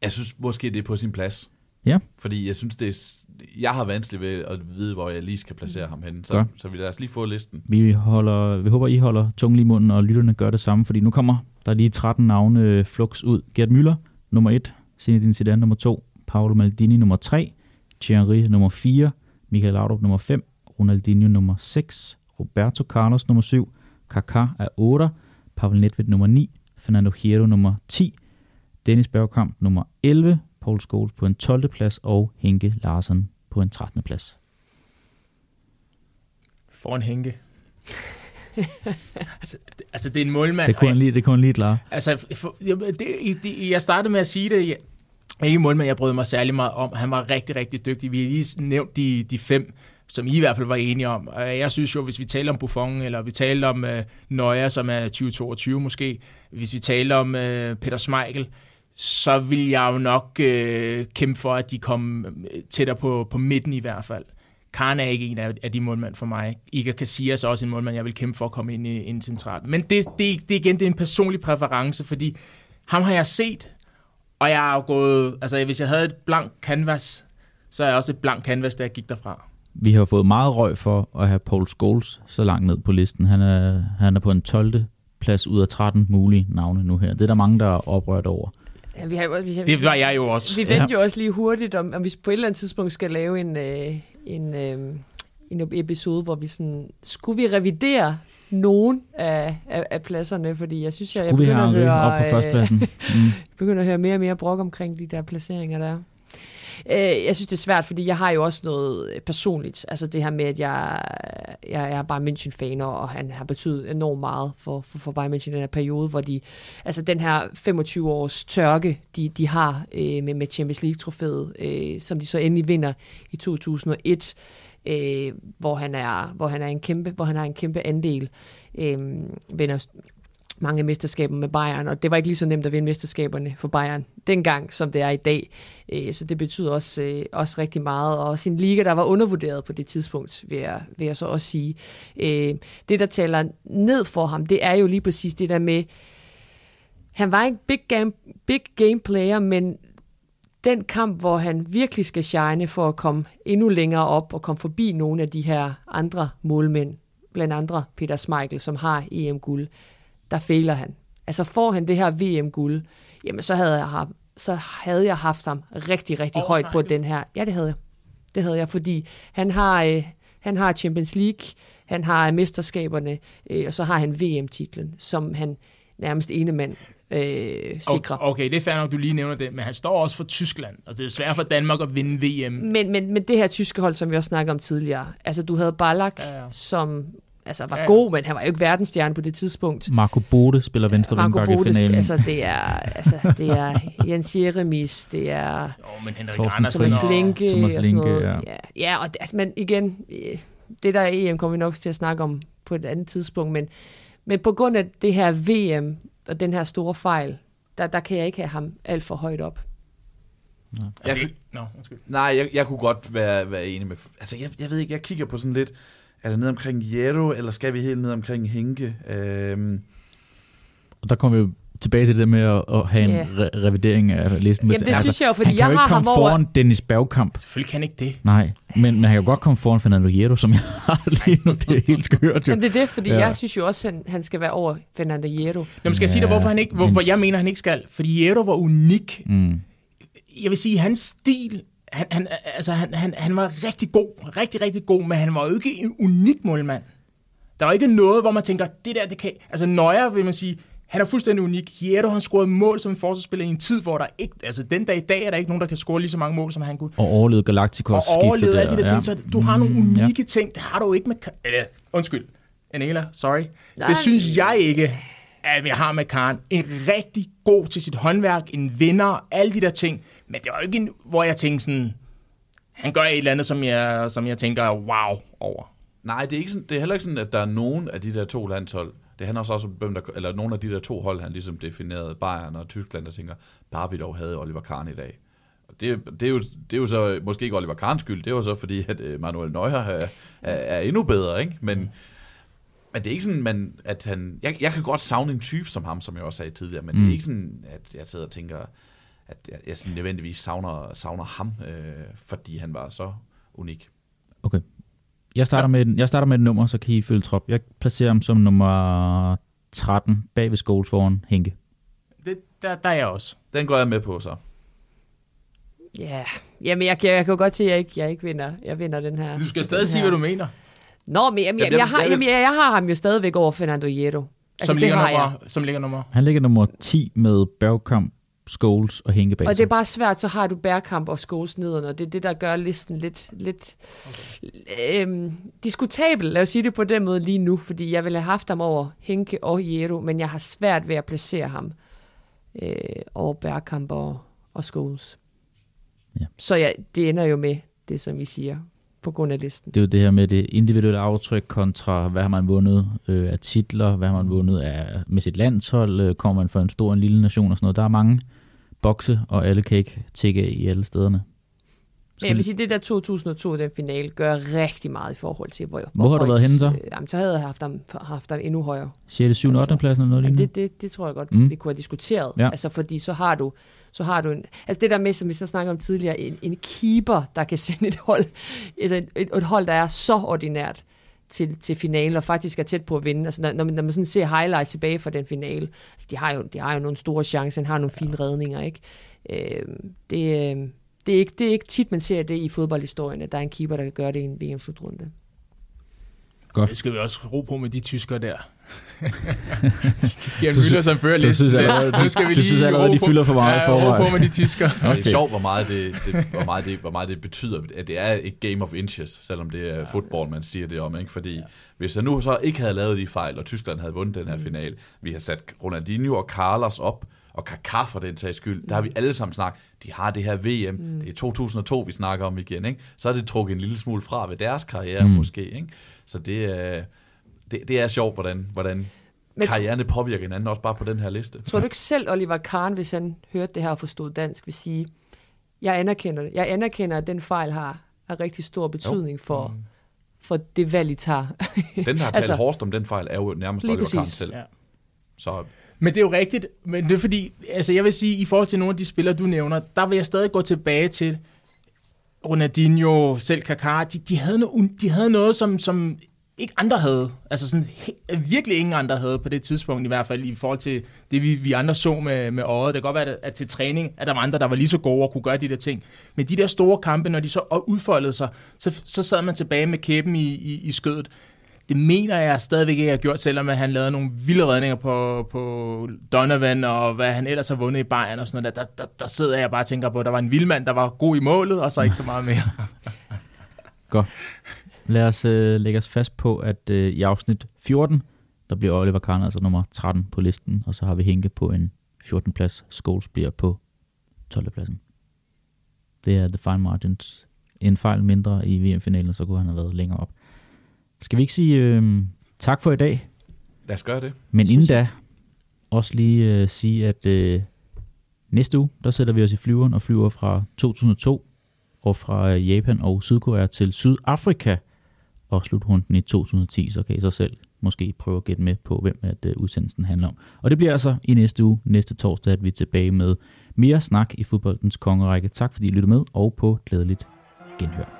Jeg synes måske, det er på sin plads. Ja. Fordi jeg synes, det er, jeg har vanskeligt ved at vide, hvor jeg lige skal placere ham hen. Så, så vi lader os lige få listen. Vi, holder, vi håber, I holder tungen lige i munden, og lytterne gør det samme, fordi nu kommer der lige 13 navne øh, flux ud. Gert Müller, nummer 1. Zinedine Zidane, nummer 2. Paolo Maldini, nummer 3. Thierry, nummer 4. Michael Laudrup, nummer 5. Ronaldinho, nummer 6. Roberto Carlos, nummer 7. Kaká er 8. Pavel Nedved, nummer 9. Fernando Hierro, nummer 10. Dennis Bergkamp, nummer 11. Paul Scholes på en 12. plads og Henke Larsen på en 13. plads. en Henke. altså, altså, det er en målmand. Det kunne han lige, det kunne han lige klare. Altså, for, det, det, jeg startede med at sige det. Jeg, ikke en målmand, jeg brød mig særlig meget om. Han var rigtig, rigtig dygtig. Vi har lige nævnt de, de fem, som I i hvert fald var enige om. Og jeg synes jo, hvis vi taler om Buffon, eller vi taler om uh, Neuer, som er 2022 måske, hvis vi taler om uh, Peter Schmeichel, så vil jeg jo nok øh, kæmpe for, at de kom øh, tættere på, på midten i hvert fald. Karen er ikke en af, af de målmænd for mig. Iker Casillas er også en målmand, jeg vil kæmpe for at komme ind i en central. Men det, det, det igen, det er en personlig præference, fordi ham har jeg set, og jeg har jo gået, altså hvis jeg havde et blank canvas, så er jeg også et blank canvas, da jeg gik derfra. Vi har fået meget røg for at have Paul Scholes så langt ned på listen. Han er, han er på en 12. plads ud af 13 mulige navne nu her. Det er der mange, der er oprørt over. Ja, vi har, vi, Det var jeg jo også. Vi vendte ja. jo også lige hurtigt, om, om vi på et eller andet tidspunkt skal lave en, øh, en, øh, en episode, hvor vi sådan, skulle vi revidere nogen af, af, af pladserne, fordi jeg synes, jeg, jeg begynder, at høre, op på førstepladsen? Mm. begynder at høre mere og mere brok omkring de der placeringer der. Øh, jeg synes, det er svært, fordi jeg har jo også noget øh, personligt. Altså det her med, at jeg, øh, jeg er bare München-fan, og han har betydet enormt meget for, for, for Bayern München i den her periode, hvor de, altså den her 25 års tørke, de, de har øh, med, med Champions League-trofæet, øh, som de så endelig vinder i 2001, øh, hvor han er hvor han er en kæmpe hvor han har en kæmpe andel øh, vinder mange mesterskaber med Bayern, og det var ikke lige så nemt at vinde mesterskaberne for Bayern dengang, som det er i dag. Øh, så det betyder også, øh, også rigtig meget, og sin liga, der var undervurderet på det tidspunkt, vil jeg, vil jeg så også sige. Øh, det, der taler ned for ham, det er jo lige præcis det der med, han var ikke big game, big game player, men den kamp, hvor han virkelig skal shine for at komme endnu længere op og komme forbi nogle af de her andre målmænd, blandt andre Peter Schmeichel, som har EM-guld, der fejler han. Altså får han det her VM-guld, jamen så havde jeg, ham, så havde jeg haft ham rigtig, rigtig højt på den her. Ja, det havde jeg. Det havde jeg, fordi han har, øh, han har Champions League, han har mesterskaberne, øh, og så har han VM-titlen, som han nærmest ene mand øh, sikrer. Okay, okay, det er fair nok, du lige nævner det, men han står også for Tyskland, og det er svært for Danmark at vinde VM. Men, men, men det her tyske hold, som vi også snakkede om tidligere, altså du havde Ballack, ja, ja. som altså var ja, ja. god, men han var jo ikke verdensstjerne på det tidspunkt. Marco Bode spiller venstre Marco Bode, i finalen. altså det er, altså, det er Jens Jeremis, det er oh, men Henrik Andersen Thomas Linke, Thomas Linke og sådan noget. Ja. Ja, ja og altså, men igen, øh, det der EM kommer vi nok til at snakke om på et andet tidspunkt, men, men på grund af det her VM og den her store fejl, der, der kan jeg ikke have ham alt for højt op. Ja. Jeg, no, nej, jeg, jeg kunne godt være, være enig med... Altså, jeg, jeg ved ikke, jeg kigger på sådan lidt er det ned omkring Jero, eller skal vi helt ned omkring Hinke? Øhm. Og der kommer vi jo tilbage til det med at, at have en yeah. re- revidering af listen. Jamen det altså, synes jeg jo, fordi han jeg kan jo har ikke komme ham foran over... Dennis Bergkamp. Selvfølgelig kan ikke det. Nej, men, men han kan jo godt komme foran Fernando Hierro, som jeg har lige nu. Det er helt skørt jo. Jamen det er det, fordi ja. jeg synes jo også, at han, han skal være over Fernando Hierro. Jamen skal jeg sige dig, hvorfor, han ikke, hvorfor jeg mener, han ikke skal? Fordi Hierro var unik. Mm. Jeg vil sige, hans stil han, han, altså, han, han, han var rigtig god, rigtig, rigtig god, men han var jo ikke en unik målmand. Der var ikke noget, hvor man tænker, det der, det kan... Altså Nøjer, vil man sige, han er fuldstændig unik. Hierro, han scorede mål som en forsvarsspiller i en tid, hvor der ikke... Altså den dag i dag er der ikke nogen, der kan score lige så mange mål, som han kunne. Og overlevede Galacticos Og overlevede alle de der ja. ting, så du har nogle unikke ja. ting. Det har du ikke med... Eller, undskyld. Anela, sorry. Nej. Det synes jeg ikke, at vi har med Karen. En rigtig god til sit håndværk, en vinder, alle de der ting. Men det var jo ikke en, hvor jeg tænkte sådan, han gør et eller andet, som jeg, som jeg tænker wow over. Nej, det er, ikke sådan, det er heller ikke sådan, at der er nogen af de der to landshold, det handler også om, hvem der, eller nogle af de der to hold, han ligesom definerede, Bayern og Tyskland, der tænker, bare vi dog havde Oliver Kahn i dag. Og det, det, er jo, det er jo så måske ikke Oliver Kahns skyld, det er jo så fordi, at øh, Manuel Neuer er, er, er endnu bedre, ikke? Men, men det er ikke sådan, man, at han... Jeg, jeg kan godt savne en type som ham, som jeg også sagde tidligere, men mm. det er mm. ikke sådan, at jeg sidder og tænker, at jeg, jeg sådan nødvendigvis savner, savner ham, øh, fordi han var så unik. Okay. Jeg starter, ja. med, jeg starter med et nummer, så kan I følge trop. Jeg placerer ham som nummer 13 bag ved Scholes foran Henke. Det, der, der er jeg også. Den går jeg med på så. Ja, yeah. jamen jeg, jeg, jeg kan jo godt se, at jeg ikke, jeg ikke vinder. Jeg vinder den her. Du skal stadig sige, hvad du mener. Nå, men jamen, jeg, jeg, jeg, har, jamen, jeg, jeg har ham jo stadigvæk over Fernando Hierro. Altså, som, ligger nummer, som ligger nummer? Han ligger nummer 10 med Bergkamp, Scholes og Henke bag Og det er bare svært, så har du Bærkamp og Scholes nederne, og det er det, der gør listen lidt, lidt okay. øhm, diskutabel, lad os sige det på den måde lige nu, fordi jeg ville have haft ham over Henke og Jero, men jeg har svært ved at placere ham øh, over Bærkamp og, og Scholes. Ja. Så ja, det ender jo med det, som vi siger på grund af listen. Det er jo det her med det individuelle aftryk kontra, hvad har man vundet øh, af titler, hvad har man vundet af, med sit landshold, øh, kommer man fra en stor en lille nation og sådan noget. Der er mange bokse, og alle kan ikke tække i alle stederne. Men jeg vil sige, det der 2002, den finale, gør rigtig meget i forhold til, hvor, Hvor har du været henne så? øh, Jamen, så havde jeg haft ham, haft ham endnu højere. 6., 7., 8. pladsen eller noget Jamen, det, det, det tror jeg godt, mm. vi kunne have diskuteret. Ja. Altså, fordi så har du, så har du en, altså det der med, som vi så snakkede om tidligere, en, en keeper, der kan sende et hold, altså et, et, et hold, der er så ordinært til, til finalen, og faktisk er tæt på at vinde. Altså, når, når man, når man sådan ser highlights tilbage fra den finale, altså, de, har jo, de har jo nogle store chancer, han har nogle fine redninger, ikke? Øh, det, øh, det, er ikke, det er ikke tit, man ser det i fodboldhistorien, at der er en keeper, der kan gøre det i en VM-slutrunde. Det skal vi også ro på med de tyskere der. Du sy- Müller som fører du lidt. synes allerede- nu skal vi du lige synes allerede, de fylder for meget i ja, forvejen. på med de tyskere. Okay. Det er sjovt, hvor meget det, det, hvor, meget det, hvor meget det betyder, at det er et game of inches, selvom det er fodbold, man siger det om. Ikke? Fordi ja. hvis jeg nu så ikke havde lavet de fejl, og Tyskland havde vundet den her finale, vi har sat Ronaldinho og Carlos op, og Kaká for den sags skyld, der har vi alle sammen snakket, de har det her VM, mm. det er 2002, vi snakker om igen, ikke? så er det trukket en lille smule fra ved deres karriere Mm. mm. måske. Ikke? Så det er, det, det er sjovt, hvordan, hvordan Men- karrierne påvirker hinanden, også bare på den her liste. Tror du ikke selv, Oliver Kahn, hvis han hørte det her og forstod dansk, vil sige, jeg anerkender det. Jeg anerkender, at den fejl har, har rigtig stor betydning for, Mm. for det valg, I tager. Den, der har talt Altså- hårdest om den fejl, er jo nærmest Oliver Kahn præcis. selv. Ja. Så Men det er jo rigtigt, men det er fordi, altså jeg vil sige, i forhold til nogle af de spillere, du nævner, der vil jeg stadig gå tilbage til Ronaldinho, selv Kaká, de, de, havde, noget, de havde noget, som, som ikke andre havde. Altså sådan, he- virkelig ingen andre havde på det tidspunkt, i hvert fald i forhold til det, vi, vi andre så med, med øjet. Det kan godt være, at, til træning, at der var andre, der var lige så gode og kunne gøre de der ting. Men de der store kampe, når de så udfoldede sig, så, så sad man tilbage med kæben i, i, i skødet. Det mener jeg stadigvæk ikke, jeg har gjort, selvom at han lavede nogle vilde redninger på, på Donovan, og hvad han ellers har vundet i Bayern og sådan noget. Der, der, der sidder jeg bare og tænker på, at der var en vildmand, der var god i målet, og så ikke så meget mere. Lad os øh, lægge os fast på, at øh, i afsnit 14, der bliver Oliver Kahn altså nummer 13 på listen, og så har vi Henke på en 14. plads. Scholes bliver på 12. pladsen. Det er the fine margins. En fejl mindre i VM-finalen, så kunne han have været længere op. Skal vi ikke sige øh, tak for i dag? lad os gøre det. Men inden da, også lige øh, sige, at øh, næste uge, der sætter vi os i flyveren og flyver fra 2002 og fra øh, Japan og Sydkorea til Sydafrika og slutrunden i 2010, så kan I så selv måske prøve at gætte med på, hvem at øh, udsendelsen handler om. Og det bliver altså i næste uge, næste torsdag, at vi er tilbage med mere snak i fodboldens kongerække. Tak fordi I lyttede med, og på glædeligt genhør.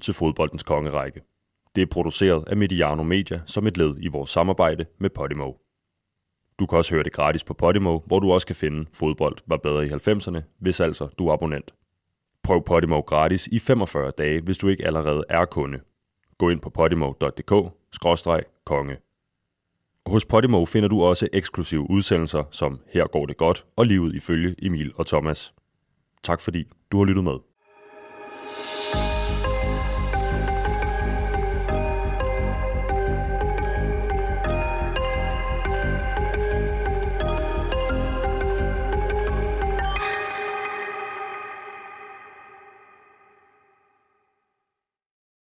Til Fodboldens Kongerække. Det er produceret af Mediano Media som et led i vores samarbejde med Podimo. Du kan også høre det gratis på Podimo, hvor du også kan finde Fodbold var bedre i 90'erne, hvis altså du er abonnent. Prøv Podimo gratis i 45 dage, hvis du ikke allerede er kunde. Gå ind på podimo.dk-konge. Hos Podimo finder du også eksklusive udsendelser som Her går det godt og livet ifølge Emil og Thomas. Tak fordi du har lyttet med.